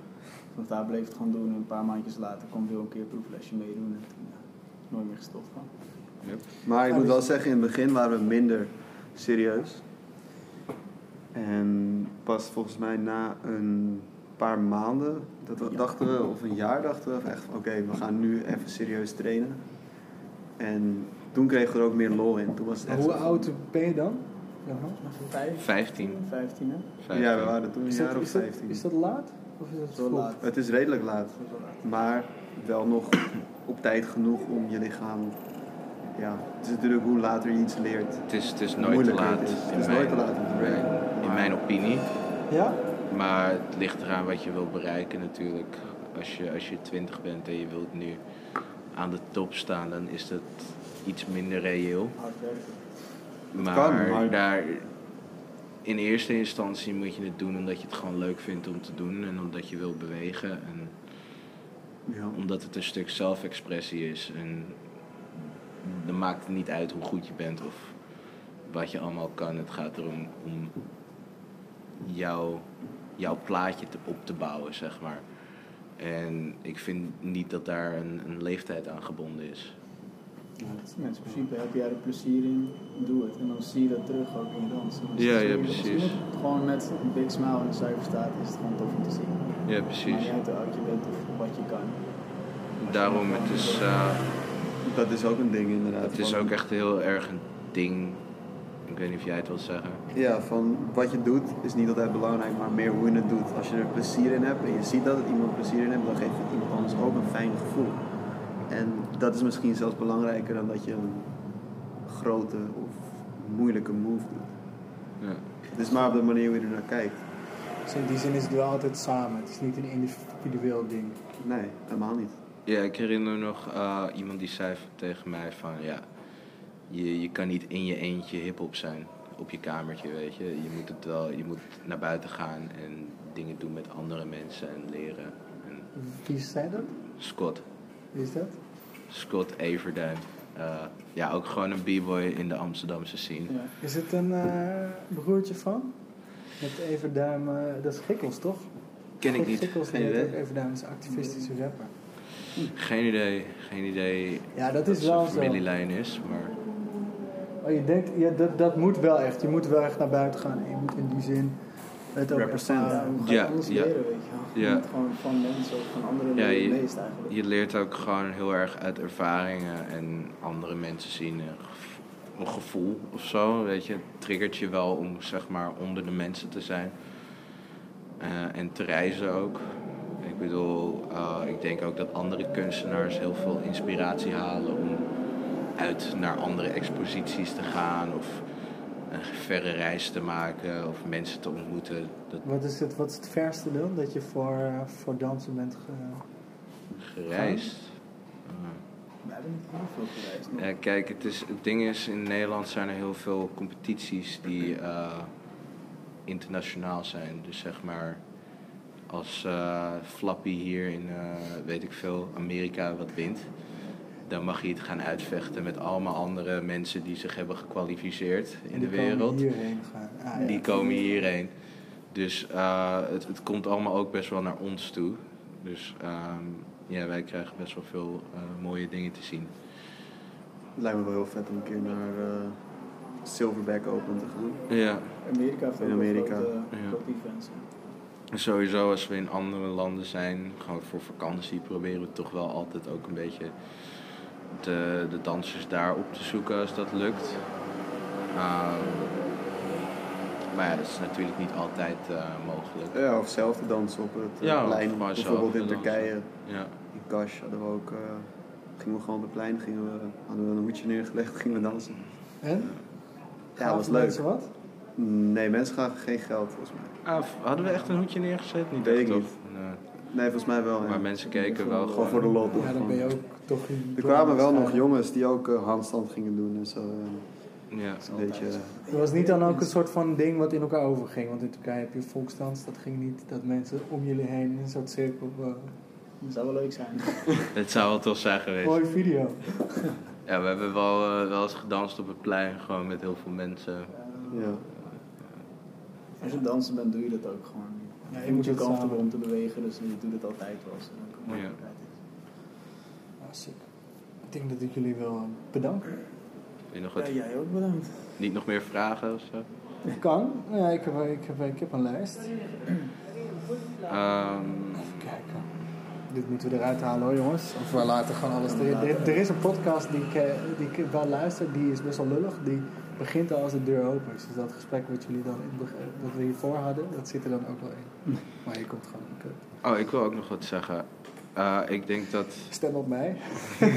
Vanaf daar bleef het gewoon doen en een paar maandjes later kwam Wil een keer een proeflesje meedoen en toen ja, nooit meer gestopt van. Maar ik moet dus- wel zeggen, in het begin waren we minder serieus. En pas volgens mij na een paar maanden, dat we, dachten we, of een jaar dachten we echt van, oké, we gaan nu even serieus trainen. En toen kregen we er ook meer lol in. Toen was het echt hoe zo- oud ben je dan? Ja, Vijf, 15. 15 hè? Ja, we waren toen een Is jaar dat, of is, dat, 15. is dat laat? Of is het Zo laat. Het is redelijk laat, maar wel nog op tijd genoeg om je lichaam. Ja, het is natuurlijk hoe later je iets leert. Het is, het is nooit te laat. Het is, het nooit te laat om te beginnen. In mijn opinie. Ja? Maar het ligt eraan wat je wilt bereiken natuurlijk. Als je, als je 20 bent en je wilt nu aan de top staan, dan is dat iets minder reëel. Maar, kan, maar- daar, in eerste instantie moet je het doen omdat je het gewoon leuk vindt om te doen en omdat je wilt bewegen en Ja. omdat het een stuk zelfexpressie is. En dan maakt het niet uit hoe goed je bent of wat je allemaal kan. Het gaat erom om jouw, jouw plaatje te, op te bouwen, zeg maar. En ik vind niet dat daar een, een leeftijd aan gebonden is. Mensen, in principe heb jij er plezier in, doe het. En dan zie je dat terug ook in je dansen. Dus Ja, je- ja, je precies. Gewoon met een big smile en een cijfer staat, is het gewoon tof om te zien. Ja, Maar precies. niet uit hoe oud je bent of wat je kan. Daarom, het is, eh, Dat is ook een ding inderdaad. het is ook echt heel erg een ding. Ik weet niet of jij het wilt zeggen. Ja, van wat je doet is niet altijd belangrijk, maar meer hoe je het doet. Als je er plezier in hebt en je ziet dat het iemand plezier in heeft, dan geeft het iemand anders ook een fijn gevoel. En dat is misschien zelfs belangrijker dan dat je een grote of moeilijke move doet. Ja. Het is maar op de manier hoe je er naar kijkt. Dus in die zin is het wel altijd samen. Het is niet een individueel ding. Nee, helemaal niet. Ja, ik herinner me nog eh, iemand die zei tegen mij van ja, je, je kan niet in je eentje hip-hop zijn op je kamertje, weet je. Je moet het wel, je moet naar buiten gaan en dingen doen met andere mensen en leren. En Wie zei dat? Scott, Wie is dat? Scott Everduin. Eh, ja, ook gewoon een b-boy in de Amsterdamse scene. Ja. Is het een eh, broertje van? Met Everduim, eh dat is Gikkels toch? Ken ik niet. Gikkels Geen idee. ook Everduim is een activistische rapper. Geen idee, geen idee Ja, dat is wel zo. familielijn is, maar Oh, je denkt, ja, dat, dat moet wel echt. Je moet wel echt naar buiten gaan. En je moet in die zin het ook Represent. Ja, ervaren. hoe ga je Ja, anders ja. leren, weet je wel. Ja. Je moet gewoon van mensen of van anderen Ja, je- meest eigenlijk. Je leert ook gewoon heel erg uit ervaringen en andere mensen zien een gev- een gevoel of zo. Weet je, het triggert je wel om zeg maar onder de mensen te zijn Eh, en te reizen ook. Ik bedoel, eh, ik denk ook dat andere kunstenaars heel veel inspiratie halen om uit naar andere exposities te gaan of een verre reis te maken of mensen te ontmoeten. Dat Wat is, het, wat is het verste dan dat je voor, voor dansen bent ge... gereisd. We hebben niet heel veel gereisd. Ja, kijk, het, is, het ding is, in Nederland zijn er heel veel competities die eh, internationaal zijn. Dus zeg maar, als eh, Flappy hier in, eh, weet ik veel, Amerika wat wint, dan mag hij het gaan uitvechten met allemaal andere mensen die zich hebben gekwalificeerd in de die komen wereld. hierheen gaan. Ah, ja. Die komen hierheen. Dus eh, het, het komt allemaal ook best wel naar ons toe. Dus ehm, ja, wij krijgen best wel veel eh, mooie dingen te zien. Het lijkt me wel heel vet om een keer naar eh, Silverback Open te gaan. Ja, Amerika heeft In Amerika. grote, Ja. grote events. ja. sowieso als we in andere landen zijn, gewoon voor vakantie, proberen we toch wel altijd ook een beetje de, de dansers daar op te zoeken als dat lukt. Ehm, maar ja, dat is natuurlijk niet altijd eh, mogelijk. Ja, of zelf te dansen op het eh, Ja, plein. Bijvoorbeeld in. Turkije, Ja, in Kash hadden we ook... eh, gingen we gewoon op het plein, gingen we, hadden we een hoedje neergelegd, gingen we dansen. En? Ja, dat was leuk. mensen wat? Nee, mensen gaven geen geld volgens mij. Ah, hadden we echt een hoedje neergezet? Niet Weet echt, ik of- niet. Nee. Volgens mij wel. Maar ja. mensen keken wel Gewoon voor de lol. Ja, dan ben je ook toch... in- Er kwamen wel nog jongens die ook eh, handstand gingen doen en zo. eh, Ja. een beetje, Er was niet dan ook een soort van ding wat in elkaar overging. Want in Turkije heb je volksdans. Dat ging niet dat mensen om jullie heen in een soort cirkel... eh, Dat zou wel leuk zijn. Het zou wel tof zijn geweest. mooie video. Ja, we hebben wel, eh, wel eens gedanst op het plein, gewoon met heel veel mensen. ja. Als je dansen bent, doe je dat ook gewoon. Ja, je moet je comfortabel om te bewegen, dus je doet het altijd wel. Er een Ja. is. Ja, sick. Ik denk dat ik jullie wil bedanken. Je nog Ja, jij ook bedankt. Niet nog meer vragen of zo? Kan. Ja, ik, heb, ik, heb, ik heb een lijst. Ehm, Even kijken. Dit moeten we eruit halen hoor jongens. Of we laten gewoon alles erin. Er, er is een podcast die ik, eh, die ik wel luister. Die is best wel lullig. Die begint al als de deur open is. Dus dat gesprek wat jullie dan in dat we hiervoor hadden, dat zit er dan ook wel in. Maar je komt gewoon in kut. Oh, ik wil ook nog wat zeggen. Eh, ik denk dat Stem op mij.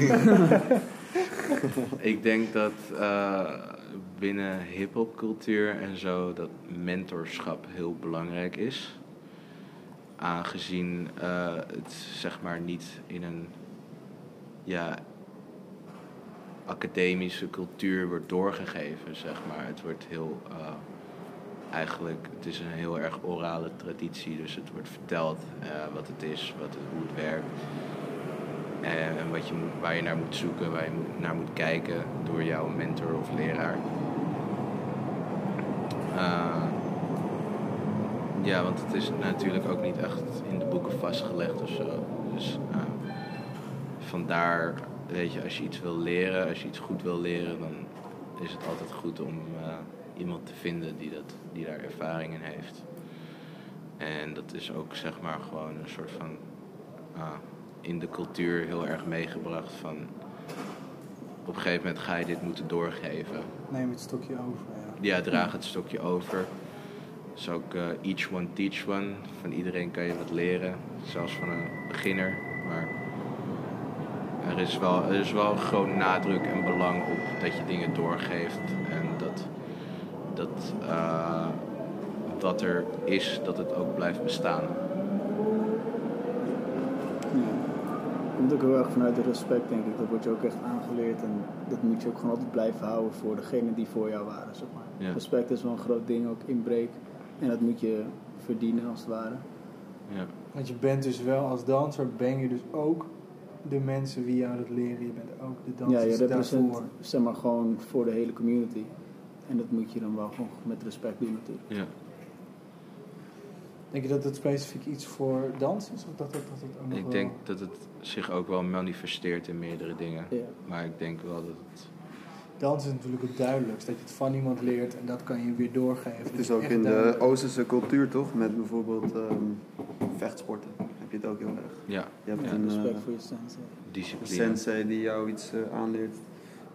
Ik denk dat eh, binnen hip-hopcultuur en zo dat mentorschap heel belangrijk is. Aangezien eh, het zeg maar niet in een ja, academische cultuur wordt doorgegeven, zeg maar. Het wordt heel eh, eigenlijk, het is een heel erg orale traditie, dus het wordt verteld eh, wat het is, wat het, hoe het werkt. En, en wat je waar je naar moet zoeken, waar je naar moet kijken door jouw mentor of leraar. Eh, ja, want het is natuurlijk ook niet echt in de boeken vastgelegd of zo. Dus eh, vandaar, weet je, als je iets wil leren, als je iets goed wil leren, dan is het altijd goed om eh, iemand te vinden die, dat, die daar ervaring in heeft. En dat is ook zeg maar gewoon een soort van ah, in de cultuur heel erg meegebracht van op een gegeven moment ga je dit moeten doorgeven. Neem het stokje over. Ja. Ja, draag het stokje over. Dus ook eh, each one teach one. Van iedereen kan je wat leren, zelfs van een beginner. Maar er is wel, er is wel een groot nadruk en belang op dat je dingen doorgeeft. En dat, dat eh, wat er is, dat het ook blijft bestaan. Ja. Komt ook heel erg vanuit de respect, denk ik. Dat wordt je ook echt aangeleerd. En dat moet je ook gewoon altijd blijven houden voor degenen die voor jou waren, zeg maar. Ja. Respect is wel een groot ding, ook inbreek. En dat moet je verdienen, als het ware. Ja. Want je bent dus wel als danser, ben je dus ook de mensen wie jou dat leren. Je bent ook de ja, dansers je represent, daarvoor. zeg maar, gewoon voor de hele community. En dat moet je dan wel gewoon met respect doen, natuurlijk. Ja. Denk je dat het specifiek iets voor dans is? Of dat het, dat het ook nog Ik wel- denk dat het zich ook wel manifesteert in meerdere dingen. Ja. Maar ik denk wel dat het. Dans is natuurlijk het duidelijkst. Dat je het van iemand leert en dat kan je weer doorgeven. Het is ook in de Oosterse cultuur toch? Met bijvoorbeeld ehm, vechtsporten heb je het ook heel erg. Ja, Je hebt Ja. een eh, Respect voor je sensei. discipline. sensei die jou iets eh, aanleert.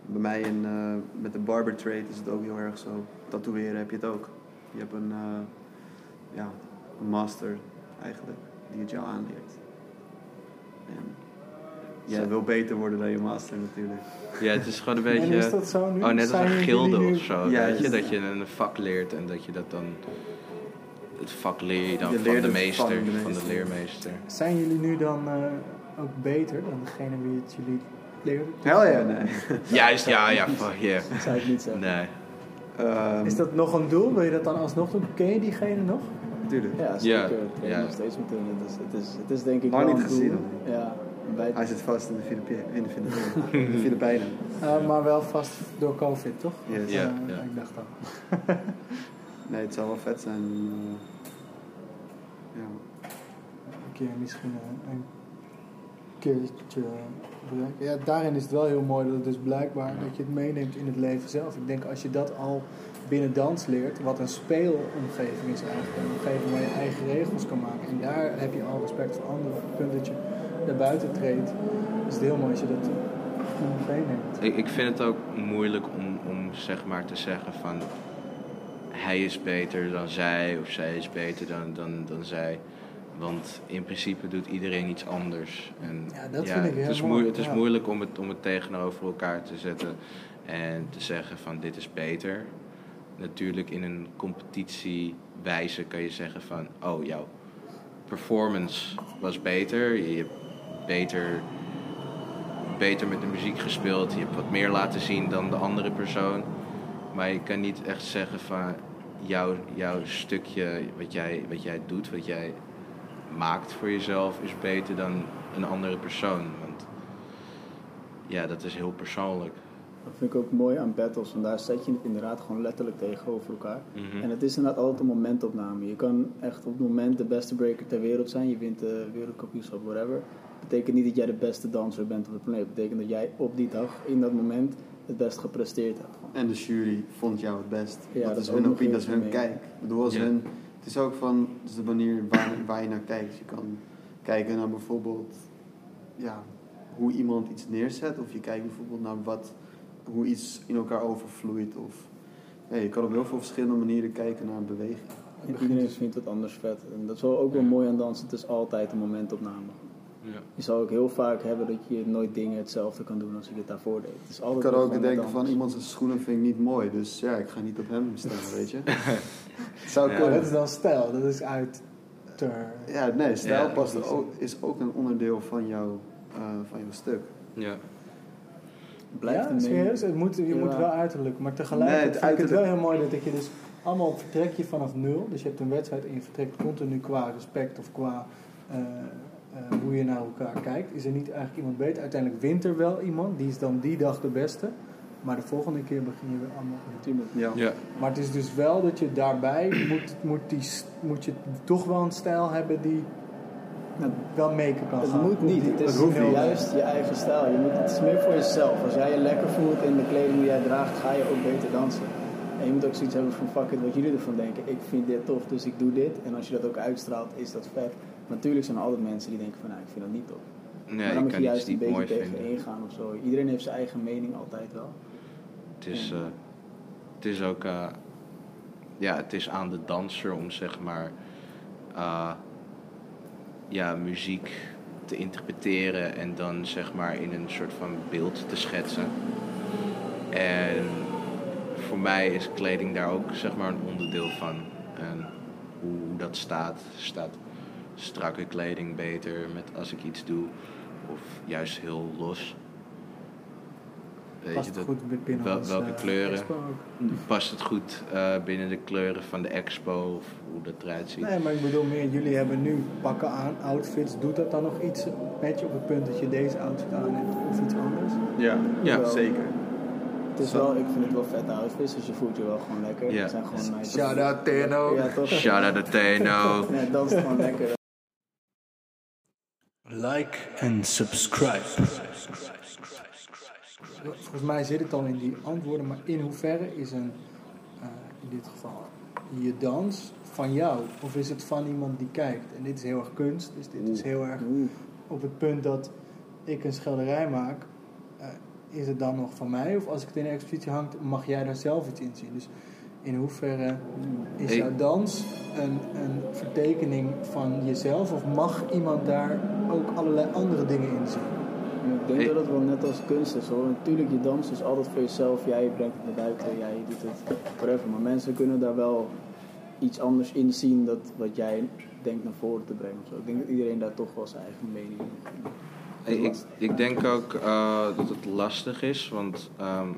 Bij mij in, eh, met de barber trade is het ook heel erg zo. Tatoeëren heb je het ook. Je hebt een, eh, ja, een master eigenlijk die het jou aanleert. En jij Zo. wil beter worden dan je master natuurlijk. Ja, het is gewoon een En is beetje. dat zo nu? Oh, net als een gilde of zo. Ja, weet je? Dat je een vak leert en dat je dat dan. Het vak leer je dan Je van leert de meester, van de van de meester. leermeester. Zijn jullie nu dan eh, ook beter dan degene wie het jullie leerde? Hell ja, nee. Juist, ja, ja, fuck yeah. Dat zou ik niet zeggen. Nee. Ehm, Is dat nog een doel? Wil je dat dan alsnog doen? Ken je diegene nog? Tuurlijk. Ja, zeker. Ja, ja. nog steeds met hem. Het is, het is, het is denk ik wel niet een gezien. Ja, bij Hij zit vast in de Filipijnen. In de Filipijnen. In de Filipijnen. Eh, maar wel vast door COVID, toch? Yes. Ja, Eh, ja. Ik dacht al. Nee, het zou wel vet zijn. eh, ja. Een keer misschien een keertje bereiken. Ja, daarin is het wel heel mooi dat het dus blijkbaar dat je het meeneemt in het leven zelf. Ik denk als je dat al binnen dans leert, wat een speelomgeving is eigenlijk. Een omgeving waar je eigen regels kan maken. En daar heb je al respect voor anderen. Op het punt dat je naar buiten treedt, is het heel mooi als je dat meeneemt. Ik, ik vind het ook moeilijk om, om zeg maar te zeggen van hij is beter dan zij of zij is beter dan, dan, dan zij. Want in principe doet iedereen iets anders. En Ja, dat vind ik heel het is, mooi, het is ja. moeilijk om het, om het tegenover elkaar te zetten en te zeggen van dit is beter. Natuurlijk in een competitiewijze kan je zeggen van oh jouw performance was beter. Je beter beter met de muziek gespeeld. Je hebt wat meer laten zien dan de andere persoon. Maar je kan niet echt zeggen van jouw, jouw stukje, wat jij, wat jij doet, wat jij maakt voor jezelf, is beter dan een andere persoon. Want ja, dat is heel persoonlijk. Dat vind ik ook mooi aan battles, want daar zet je het inderdaad gewoon letterlijk tegenover elkaar. Mhm. En het is inderdaad altijd een momentopname. Je kan echt op het moment de beste breaker ter wereld zijn. Je wint de wereldkampioenschap, whatever. Betekent niet dat jij de beste danser bent op de planeet. Het betekent dat jij op die dag, in dat moment, het best gepresteerd hebt. En de jury vond jou het best. Ja, dat, dat is hun opinie, dat is hun kijk. Ik bedoel, als Ja. hun, het is ook van het is de manier waar, waar je naar kijkt. Je kan kijken naar bijvoorbeeld ja, hoe iemand iets neerzet. Of je kijkt bijvoorbeeld naar wat, hoe iets in elkaar overvloeit. Of ja, je kan op heel veel verschillende manieren kijken naar een beweging. En iedereen vindt het anders vet. En dat is wel ook wel mooi aan dansen. Het is altijd een momentopname. Ja. Je zal ook heel vaak hebben dat je nooit dingen hetzelfde kan doen als je het daarvoor deed. Het is Ik altijd kan ook denken van iemand zijn schoenen vind ik niet mooi, dus ja, ik ga niet op hem stemmen, weet je. Zou Ja. Dat is dan stijl, dat is uit ter... Ja, nee, stijl Ja, past precies. ook, is ook een onderdeel van, jouw eh, van jouw stuk. Ja. Blijft ja, serieus? Het moet, je Ja. moet wel uiterlijk. Maar tegelijkertijd Nee, het vind ik het wel heel mooi dat je dus allemaal vertrek je vanaf nul. Dus je hebt een wedstrijd en je vertrekt continu qua respect of qua eh, eh, hoe je naar elkaar kijkt. Is er niet eigenlijk iemand beter? Uiteindelijk wint er wel iemand, die is dan die dag de beste. Maar de volgende keer begin je weer allemaal opnieuw. Natuurlijk. Ja. Ja. Maar het is dus wel dat je daarbij moet, moet, die, moet je toch wel een stijl hebben die Nou, wel mee kan Het gaan. moet niet, het is hoeft niet. juist je eigen stijl. Je moet, het is meer voor jezelf. Als jij je lekker voelt in de kleding die jij draagt, ga je ook beter dansen. En je moet ook zoiets hebben van fuck it, wat jullie ervan denken. Ik vind dit tof, dus ik doe dit. En als je dat ook uitstraalt, is dat vet. Natuurlijk zijn er altijd mensen die denken van nou, ik vind dat niet tof. Nee, maar dan moet kan je juist een niet beetje mooi tegen ingaan of zo. Iedereen heeft zijn eigen mening altijd wel. Het is, eh, het is ook, eh, ja, het is aan de danser om zeg maar, eh, ja, muziek te interpreteren en dan zeg maar in een soort van beeld te schetsen. En voor mij is kleding daar ook zeg maar een onderdeel van. En hoe dat staat, staat strakke kleding beter met als ik iets doe of juist heel los. Weet Past je, dat, goed binnen wel- ons, welke eh, kleuren? expo ook. past het goed eh, binnen de kleuren van de expo of hoe dat eruit ziet? Nee, maar ik bedoel meer, jullie hebben nu pakken aan, outfits. Doet dat dan nog iets met je op het punt dat je deze outfit aan hebt of iets anders? Ja, Ja. zeker. Het is wel, ik vind het wel vette outfits, dus je voelt je wel gewoon lekker. Het zijn gewoon nice. Shout out Teno. Ja, toch? Shout out to Teno. Ja, dat is gewoon lekker. Like en subscribe. Volgens mij zit het al in die antwoorden, maar in hoeverre is een, eh, in dit geval, je dans van jou? Of is het van iemand die kijkt? En dit is heel erg kunst, dus dit is heel erg Oeh. op het punt dat ik een schilderij maak, eh, is het dan nog van mij? Of als ik het in een expositie hangt, mag jij daar zelf iets in zien? Dus in hoeverre is jouw dans een, een vertekening van jezelf? Of mag iemand daar ook allerlei andere dingen in zien? Ik denk dat het wel net als kunst is hoor. Natuurlijk, je dans is altijd voor jezelf. Jij brengt het naar buiten, jij doet het whatever. Maar mensen kunnen daar wel iets anders in zien dat wat jij denkt naar voren te brengen. Ik denk dat iedereen daar toch wel zijn eigen mening in heeft. Ik, ik denk ook eh, dat het lastig is, want ehm,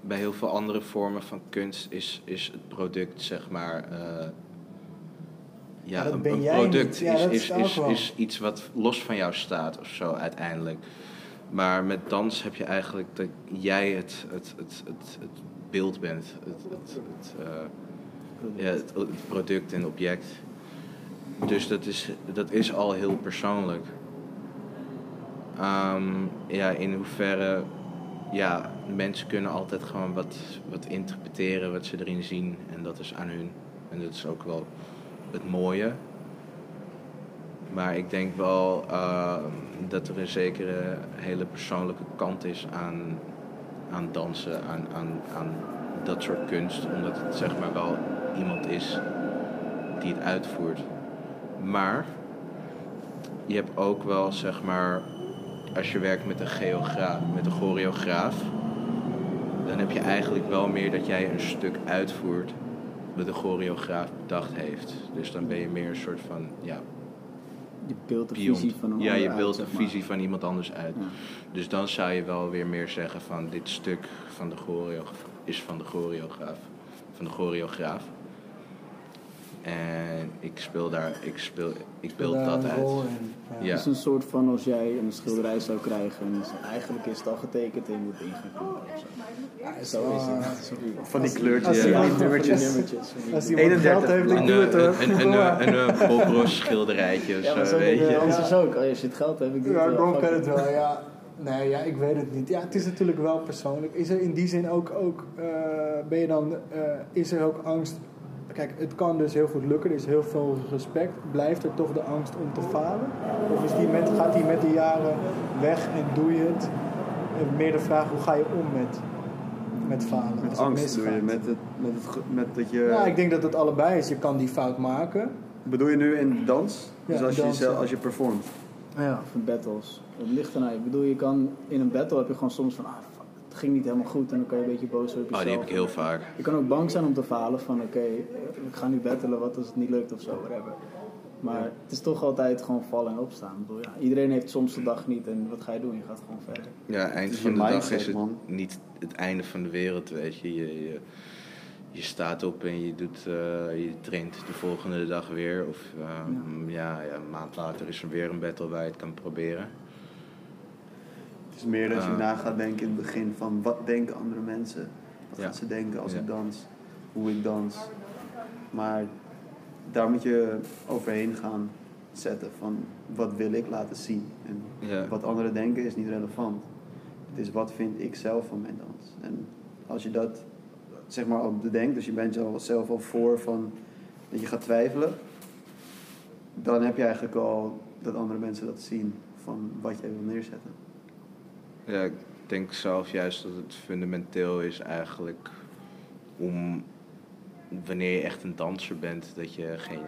bij heel veel andere vormen van kunst is, is het product zeg maar. eh, ja, Ja, een, een product. Ja, is, is, is is, iets wat los van jou staat of zo uiteindelijk. Maar met dans heb je eigenlijk dat jij het, het, het, het, het beeld bent, het, het, het, eh, ja, het, het product en object. Dus dat is, dat is al heel persoonlijk. Ehm, ja, in hoeverre, ja, mensen kunnen altijd gewoon wat, wat interpreteren wat ze erin zien. En dat is aan hun. En dat is ook wel het mooie. Maar ik denk wel ehm, dat er een zekere hele persoonlijke kant is aan, aan dansen, aan, aan, aan dat soort kunst. Omdat het zeg maar wel iemand is die het uitvoert. Maar je hebt ook wel zeg maar, als je werkt met een geograaf, met een choreograaf, dan heb je eigenlijk wel meer dat jij een stuk uitvoert wat de choreograaf bedacht heeft. Dus dan ben je meer een soort van, ja, Je beeldt de visie van een Ja, je beeldt zeg maar. visie van iemand anders uit. Ja. Dus dan zou je wel weer meer zeggen van dit stuk van de choreograaf is van de choreograaf. Van de choreograaf. En ik speel daar, ik speel, ik beeld Daar dat een uit. ja. Ja. Het is een soort van als jij een schilderij zou krijgen en eigenlijk is het al getekend en je moet in gaan kopen of zo. Ja, is Zo is het. eh, Van die kleurtjes, Als ja. die Ja, die nummertjes. Als iemand 31 geld heeft, ik Een, doe het hoor. een, een, schilderijtje of Ja, zo, weet je. dansers ook. Als je het geld hebt, ik doe Ja, het wel. Fuck kan het wel, ja. Nee, ja, ik weet het niet. Ja, het is natuurlijk wel persoonlijk. Is er in die zin ook, ook eh, ben je dan, eh, is er ook angst? Kijk, het kan dus heel goed lukken, er is heel veel respect. Blijft er toch de angst om te falen? Of is die met, gaat die met de jaren weg en doe je het? En meer de vraag, hoe ga je om met met falen. Met angst doe je, met, het, met, het, met dat je... Ja, ik denk dat het allebei is. Je kan die fout maken. Bedoel je nu in dans? Ja, dus als je, dans, als je performt? Ja. Of in battles. Het ligt ernaar. Ik bedoel, je kan in een battle heb je gewoon soms van, ah ging niet helemaal goed en dan kan je een beetje boos worden op Oh, die jezelf. heb ik heel vaak. Je kan ook bang zijn om te falen van, oké, ik ga nu battlen, wat als het niet lukt of zo, whatever. Maar het is toch altijd gewoon vallen en opstaan. Ik bedoel, ja, iedereen heeft soms de dag niet en wat ga je doen? Je gaat gewoon verder. Ja, eind van de dag is het man. niet het einde van de wereld, weet je. Je, je, je staat op en je, doet, eh, je traint de volgende dag weer. Of eh, ja. Ja, een maand later is er weer een battle waar je het kan proberen. Het is meer dat je Ah. na gaat denken in het begin van wat denken andere mensen? Wat gaan ze denken als ik dans? Hoe ik dans? Maar daar moet je overheen gaan zetten van wat wil ik laten zien? En wat anderen denken is niet relevant. Het is wat vind ik zelf van mijn dans. En als je dat zeg maar al bedenkt, dus je bent zelf al voor van dat je gaat twijfelen, dan heb je eigenlijk al dat andere mensen dat zien van wat jij wil neerzetten. Ja, ik denk zelf juist dat het fundamenteel is eigenlijk om wanneer je echt een danser bent, dat je geen.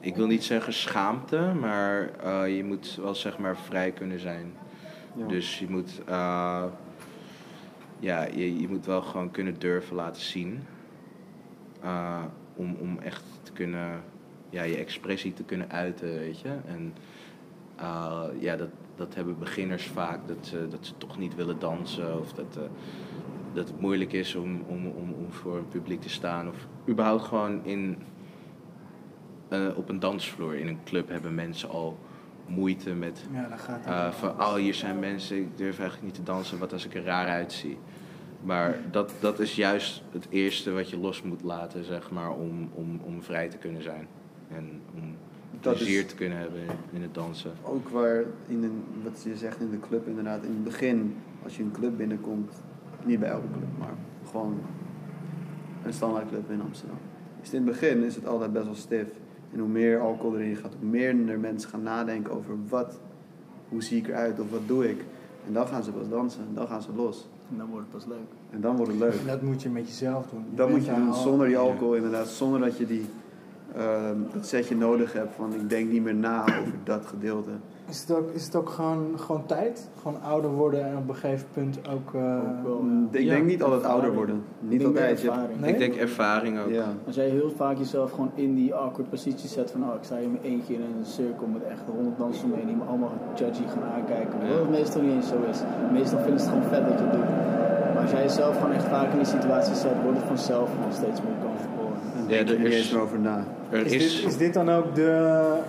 Ik wil niet zeggen schaamte, maar eh, je moet wel zeg maar vrij kunnen zijn. Ja. Dus je moet, eh, ja, je, je moet wel gewoon kunnen durven laten zien. eh, om, om echt te kunnen, ja, je expressie te kunnen uiten, weet je. En ja, dat, dat hebben beginners vaak, dat ze, dat ze toch niet willen dansen. Of dat, eh, dat het moeilijk is om, om, om, om voor een publiek te staan. Of überhaupt gewoon in, eh, op een dansvloer, in een club hebben mensen al moeite met Ja, dan gaat eh, van, oh, hier zijn mensen, ik durf eigenlijk niet te dansen, wat als ik er raar uitzie. Maar dat, dat is juist het eerste wat je los moet laten, zeg maar, om, om, om vrij te kunnen zijn. En om Dat is- plezier te kunnen hebben in, het dansen. Ook waar, in een, wat je zegt in de club inderdaad, in het begin, als je een club binnenkomt, niet bij elke club, maar gewoon een standaardclub in Amsterdam. Dus in het begin is het altijd best wel stif. En hoe meer alcohol erin gaat, hoe meer er mensen gaan nadenken over wat, hoe zie ik eruit of wat doe ik. En dan gaan ze pas dansen en dan gaan ze los. En dan wordt het pas leuk. En dan wordt het leuk. En dat moet je met jezelf doen. Dat moet je doen zonder die alcohol inderdaad, zonder dat je die, dat setje nodig hebt van ik denk niet meer na over dat gedeelte. Is het ook, is het ook gewoon, gewoon tijd? Gewoon ouder worden en op een gegeven punt ook... eh, Ook wel, Ik Ja. denk niet altijd ouder worden. Ik Niet altijd. Je- ervaring. Nee? Ik denk ervaring ook. Ja. Als jij heel vaak jezelf gewoon in die awkward positie zet van oh, ik sta hier in mijn eentje in een cirkel met echt honderd dansers omheen die me allemaal judgy gaan aankijken. Ja. Wat het meestal niet eens zo is. Meestal vinden ze het gewoon vet dat je het doet. Maar als jij jezelf gewoon echt vaak in die situatie zet, wordt het vanzelf gewoon steeds meer comfortable. Denk er niet is- eens meer over na. Er Is, is, dit, is dit dan ook de,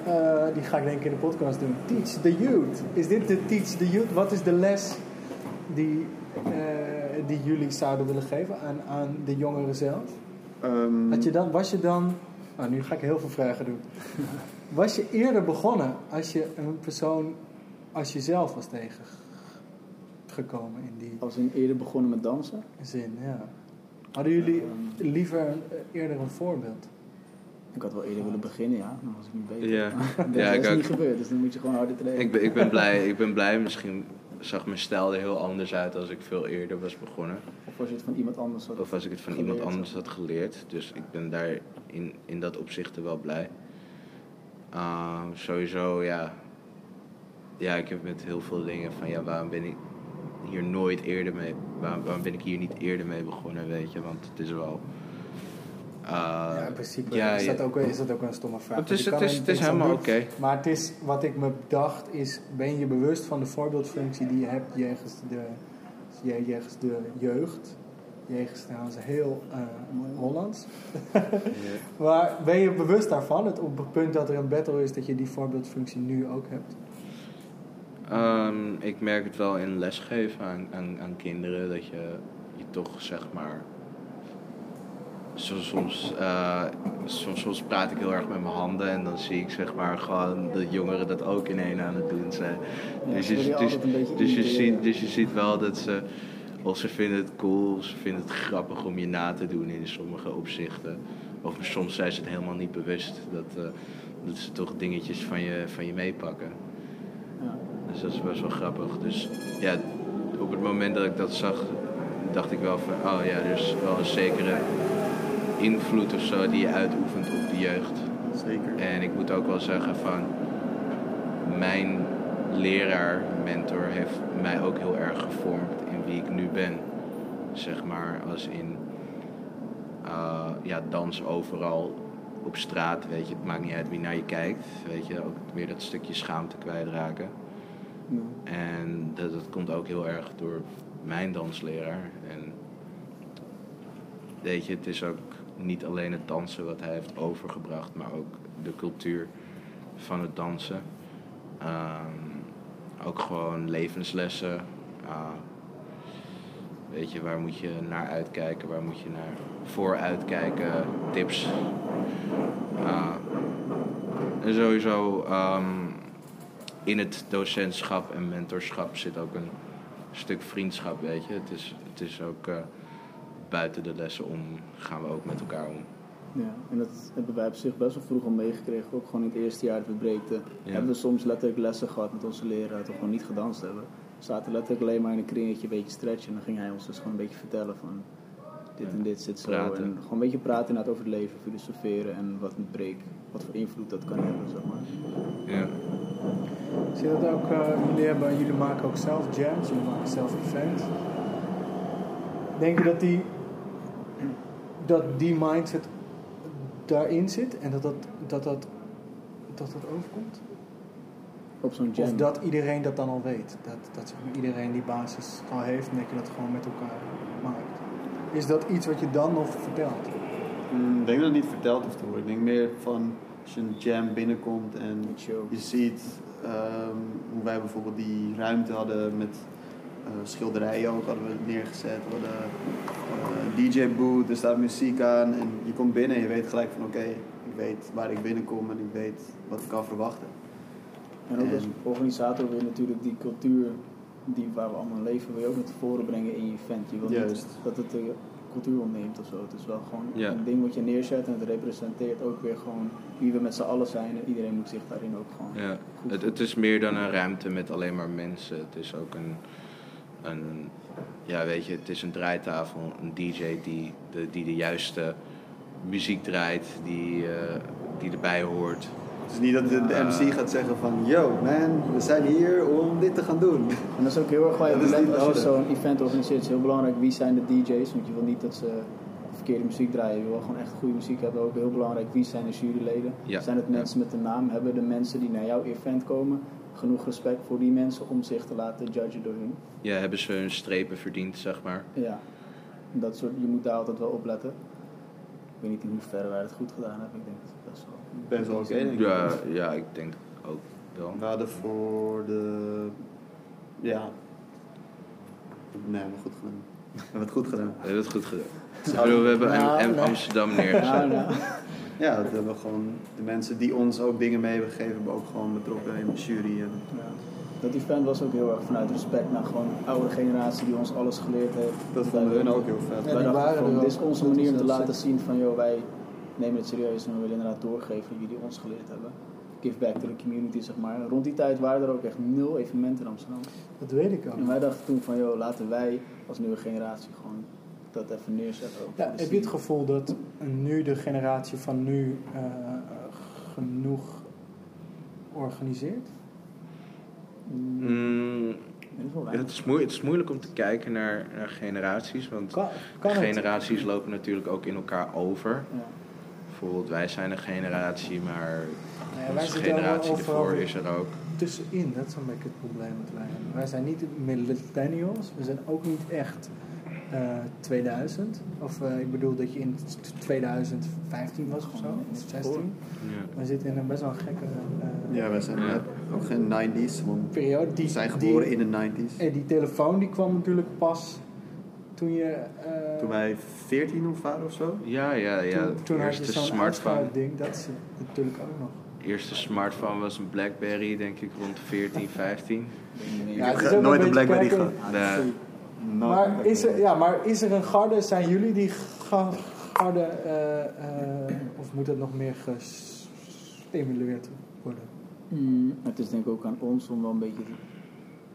eh, die ga ik denk ik in de podcast doen, Teach the Youth. Is dit de Teach the Youth? Wat is de les die, eh, die jullie zouden willen geven aan, aan de jongeren zelf? Ehm, Had je dan, was je dan, nou nu ga ik heel veel vragen doen. Was je eerder begonnen als je een persoon als jezelf was tegengekomen in die Als ik eerder begonnen met dansen, zin? Ja. Hadden jullie liever een- eerder een voorbeeld? ik had wel eerder willen beginnen, ja. Dan was ik niet beter. Ja. dat Ja, is ik ook. niet gebeurd, dus dan moet je gewoon harder trainen. ik, ben, ik, ben blij, ik ben blij, misschien zag mijn stijl er heel anders uit als ik veel eerder was begonnen. Of als je het van iemand anders had. Of als ik het van Geleerd. iemand anders had geleerd. Dus ik ben daar in, in dat opzicht wel blij. Ah, sowieso, ja. Ja, ik heb met heel veel dingen van ja, waarom ben ik hier nooit eerder mee. Waarom, waarom ben ik hier niet eerder mee begonnen, weet je? Want het is wel. ah, ja, in principe ja, is, dat ook, is dat ook een stomme vraag. Het is- het is- het is helemaal oké. Maar het is, wat ik me dacht is, ben je bewust van de voorbeeldfunctie die je hebt jegens de, je- jegens de jeugd? Jegens trouwens heel eh, Hollands. Maar ben je bewust daarvan, het op het punt dat er een battle is, dat je die voorbeeldfunctie nu ook hebt? Ehm, ik merk het wel in lesgeven aan, aan, aan kinderen dat je, je toch zeg maar. Soms, soms, eh, soms, soms praat ik heel erg met mijn handen en dan zie ik zeg maar gewoon dat jongeren dat ook in één aan het doen zijn. Ja, dus, je, dus, dus, je ziet, dus je ziet wel dat ze, of ze vinden het cool, of ze vinden het grappig om je na te doen in sommige opzichten. Of soms zijn ze het helemaal niet bewust dat, eh, dat ze toch dingetjes van je, van je meepakken. Dus dat is best wel grappig. Dus ja, op het moment dat ik dat zag, dacht ik wel van, oh ja, er is wel een zekere invloed of zo die je uitoefent op de jeugd. Zeker. En ik moet ook wel zeggen van mijn leraar, mentor, heeft mij ook heel erg gevormd in wie ik nu ben. Zeg maar als in uh, ja, dans overal op straat, weet je, het maakt niet uit wie naar je kijkt, weet je, ook weer dat stukje schaamte kwijtraken. En dat, dat komt ook heel erg door mijn dansleraar. En weet je, het is ook niet alleen het dansen wat hij heeft overgebracht, maar ook de cultuur van het dansen. Um, ook gewoon levenslessen. Uh, weet je, waar moet je naar uitkijken, waar moet je naar vooruitkijken, tips. Uh, en sowieso um, in het docentschap en mentorschap zit ook een stuk vriendschap, weet je. Het is, het is ook uh, buiten de lessen om, gaan we ook met elkaar om. Ja, en dat hebben wij op zich best wel vroeg al meegekregen. Ook gewoon in het eerste jaar dat we breekten. Ja. Hebben we soms letterlijk lessen gehad met onze leraar dat we gewoon niet gedanst hebben. We zaten letterlijk alleen maar in een kringetje een beetje stretchen. En dan ging hij ons dus gewoon een beetje vertellen van dit en dit zit zo. Praten. En gewoon een beetje praten inderdaad over het leven, filosoferen en wat een break, wat voor invloed dat kan hebben, zeg maar. Ja. Zie je dat ook, uh, jullie, hebben, jullie maken ook zelf jams, jullie maken zelf events. Denk je dat die, dat die mindset daarin zit en dat dat, dat, dat, dat, dat overkomt? Op zo'n jam. Of dat iedereen dat dan al weet? Dat, dat iedereen die basis al heeft en dat je dat gewoon met elkaar. Is dat iets wat je dan nog vertelt? Mm, ik denk dat het niet verteld hoeft te worden. Ik denk meer van als je een jam binnenkomt en je ziet ehm, hoe wij bijvoorbeeld die ruimte hadden met uh, schilderijen ook hadden we neergezet. We hadden uh, een DJ-boot, er staat muziek aan en je komt binnen en je weet gelijk van oké, ik weet waar ik binnenkom en ik weet wat ik kan verwachten. En ook als En- organisator wil je natuurlijk die cultuur die, waar we allemaal leven, wil je ook naar voren brengen in je event. Je wil Juist. niet dat het de cultuur ontneemt of zo. Het is wel gewoon Ja. een ding wat je neerzet en het representeert ook weer gewoon wie we met z'n allen zijn. En iedereen moet zich daarin ook gewoon Ja, het, het is meer dan een ruimte met alleen maar mensen. Het is ook een, een ja weet je, het is een draaitafel, een DJ die de, die de juiste muziek draait, die, eh, die erbij hoort. Het is niet dat de, de Ah. MC gaat zeggen van yo man, we zijn hier om dit te gaan doen. En dat is ook heel erg waar je als je zo'n event organiseert. Het is heel belangrijk wie zijn de DJ's, want je wil niet dat ze de verkeerde muziek draaien. Je wil gewoon echt goede muziek hebben. Ook heel belangrijk wie zijn de juryleden. Ja. Zijn het mensen met een naam? Hebben de mensen die naar jouw event komen genoeg respect voor die mensen om zich te laten judgen door hun? Ja, hebben ze hun strepen verdiend, zeg maar. Ja, dat soort, je moet daar altijd wel op letten. Ik weet niet in hoeverre wij het goed gedaan hebben. Ik denk dat het best wel. Best wel oké. Ja, ja, ik denk ook wel. We hadden voor de. Ja. Nee, we hebben het goed gedaan. We hebben het goed gedaan. We hebben het goed gedaan. Bedoel, we hebben Nou, nou. Amsterdam neergezet. Ja, nou. Ja, dat hebben we gewoon. De mensen die ons ook dingen mee hebben gegeven, hebben ook gewoon betrokken in de jury. En, Ja. Dat event was ook heel erg vanuit respect naar gewoon een oude generatie die ons alles geleerd heeft. dat vonden hun ook heel vet. Ja, wij die dachten waren van, dit is onze manier om te laten zien van, joh, wij nemen het serieus en we willen inderdaad doorgeven wat jullie ons geleerd hebben. Give back to the community, zeg maar. Rond die tijd waren er ook echt nul evenementen in Amsterdam. Dat weet ik ook. En wij dachten toen van, joh, laten wij als nieuwe generatie gewoon dat even neerzetten. Ook Ja, heb je het gevoel dat nu de generatie van nu eh, genoeg organiseert? Mm, het, is het is moeilijk om te kijken naar, naar generaties, want Kan, kan het? generaties lopen natuurlijk ook in elkaar over. Ja. Bijvoorbeeld, wij zijn een generatie, maar onze zitten generatie ervoor is er ook. tussenin. Dat is een beetje het probleem dat wij hebben. Wij zijn niet de millennials. We zijn ook niet echt eh, 2000. Of eh, ik bedoel dat je in t- 2015 was of zo. Gewoon Of in 16. Ja. We zitten in een best wel gekke eh, Ja, wij zijn Ja. ook geen 90s, want periode. Die, we zijn die- geboren in de 90s. En die telefoon die kwam natuurlijk pas toen je... eh, Toen wij 14 of waren of zo. Ja, ja, ja. toen, toen had je zo'n smartphone. ding. Dat is natuurlijk ook nog. eerste smartphone was een Blackberry, denk ik, rond 14, 15. Ik weet niet meer. Ja, heb nooit een Blackberry gehad. Nee. Maar is, er, ja, maar is er een garde? Zijn jullie die ga- garde? eh, eh, of moet het nog meer gestimuleerd worden? Mm, het is denk ik ook aan ons om wel een beetje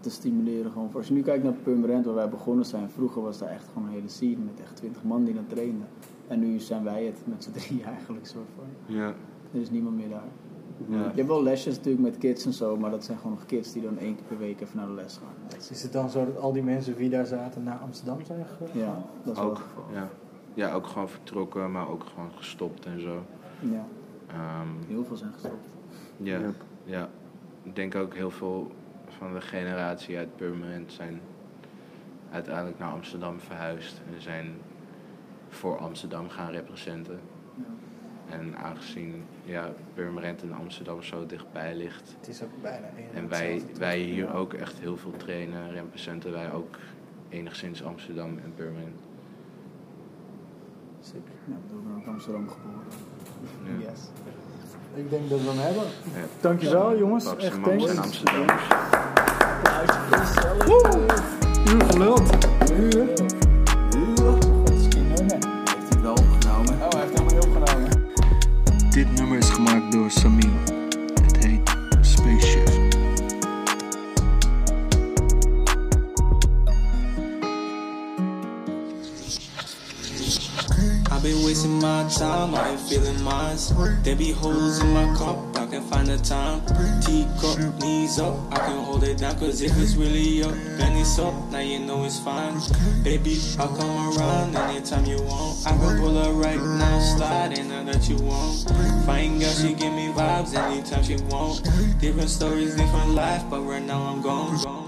te stimuleren. Gewoon. Voor Als je nu kijkt naar Purmerend, waar wij begonnen zijn, vroeger was daar echt gewoon een hele scene met echt 20 man die dan trainden. En nu zijn wij het met z'n drie eigenlijk, soort van. Ja. Er is niemand meer daar. Ja. Je hebt wel lesjes natuurlijk met kids en zo, maar dat zijn gewoon nog kids die dan één keer per week even naar de les gaan. Is- het dan zo dat al die mensen die daar zaten naar Amsterdam zijn gegaan? Ja, dat is wel Ook, het geval. ja. ja, ook gewoon vertrokken, maar ook gewoon gestopt en zo. Ja, Ehm, heel veel zijn gestopt. ja, Yep. ja, ik denk ook heel veel van de generatie uit Purmerend zijn uiteindelijk naar Amsterdam verhuisd en zijn voor Amsterdam gaan representen. Ja. En aangezien ja, Purmerend en Amsterdam zo dichtbij ligt Het is ook bijna één en wij, wij hier ook echt heel veel trainen, representen wij ook enigszins Amsterdam en Purmerend. Sick. Ja, ik ben ook in Amsterdam geboren. Ja. Yes. Ik denk dat we hem hebben. Ja. Dankjewel jongens. Echt thanks. en Amsterdam. Voor jezelf. Geluld. Heeft hij wel opgenomen? Oh, hij heeft helemaal niet opgenomen. Dit nummer is gemaakt door Samir. Het heet. I've been wasting my time, I ain't feeling mine. There be holes in my cup, can find the time. Teacup, knees up, I can hold it down. Cause if it's really up, then it's up, now you know it's fine. Baby, I'll come around anytime you want. I can pull her right now, slide in now that you want. Fine girl, she give me vibes anytime she want. Different stories, different life, but right now I'm gone, gone.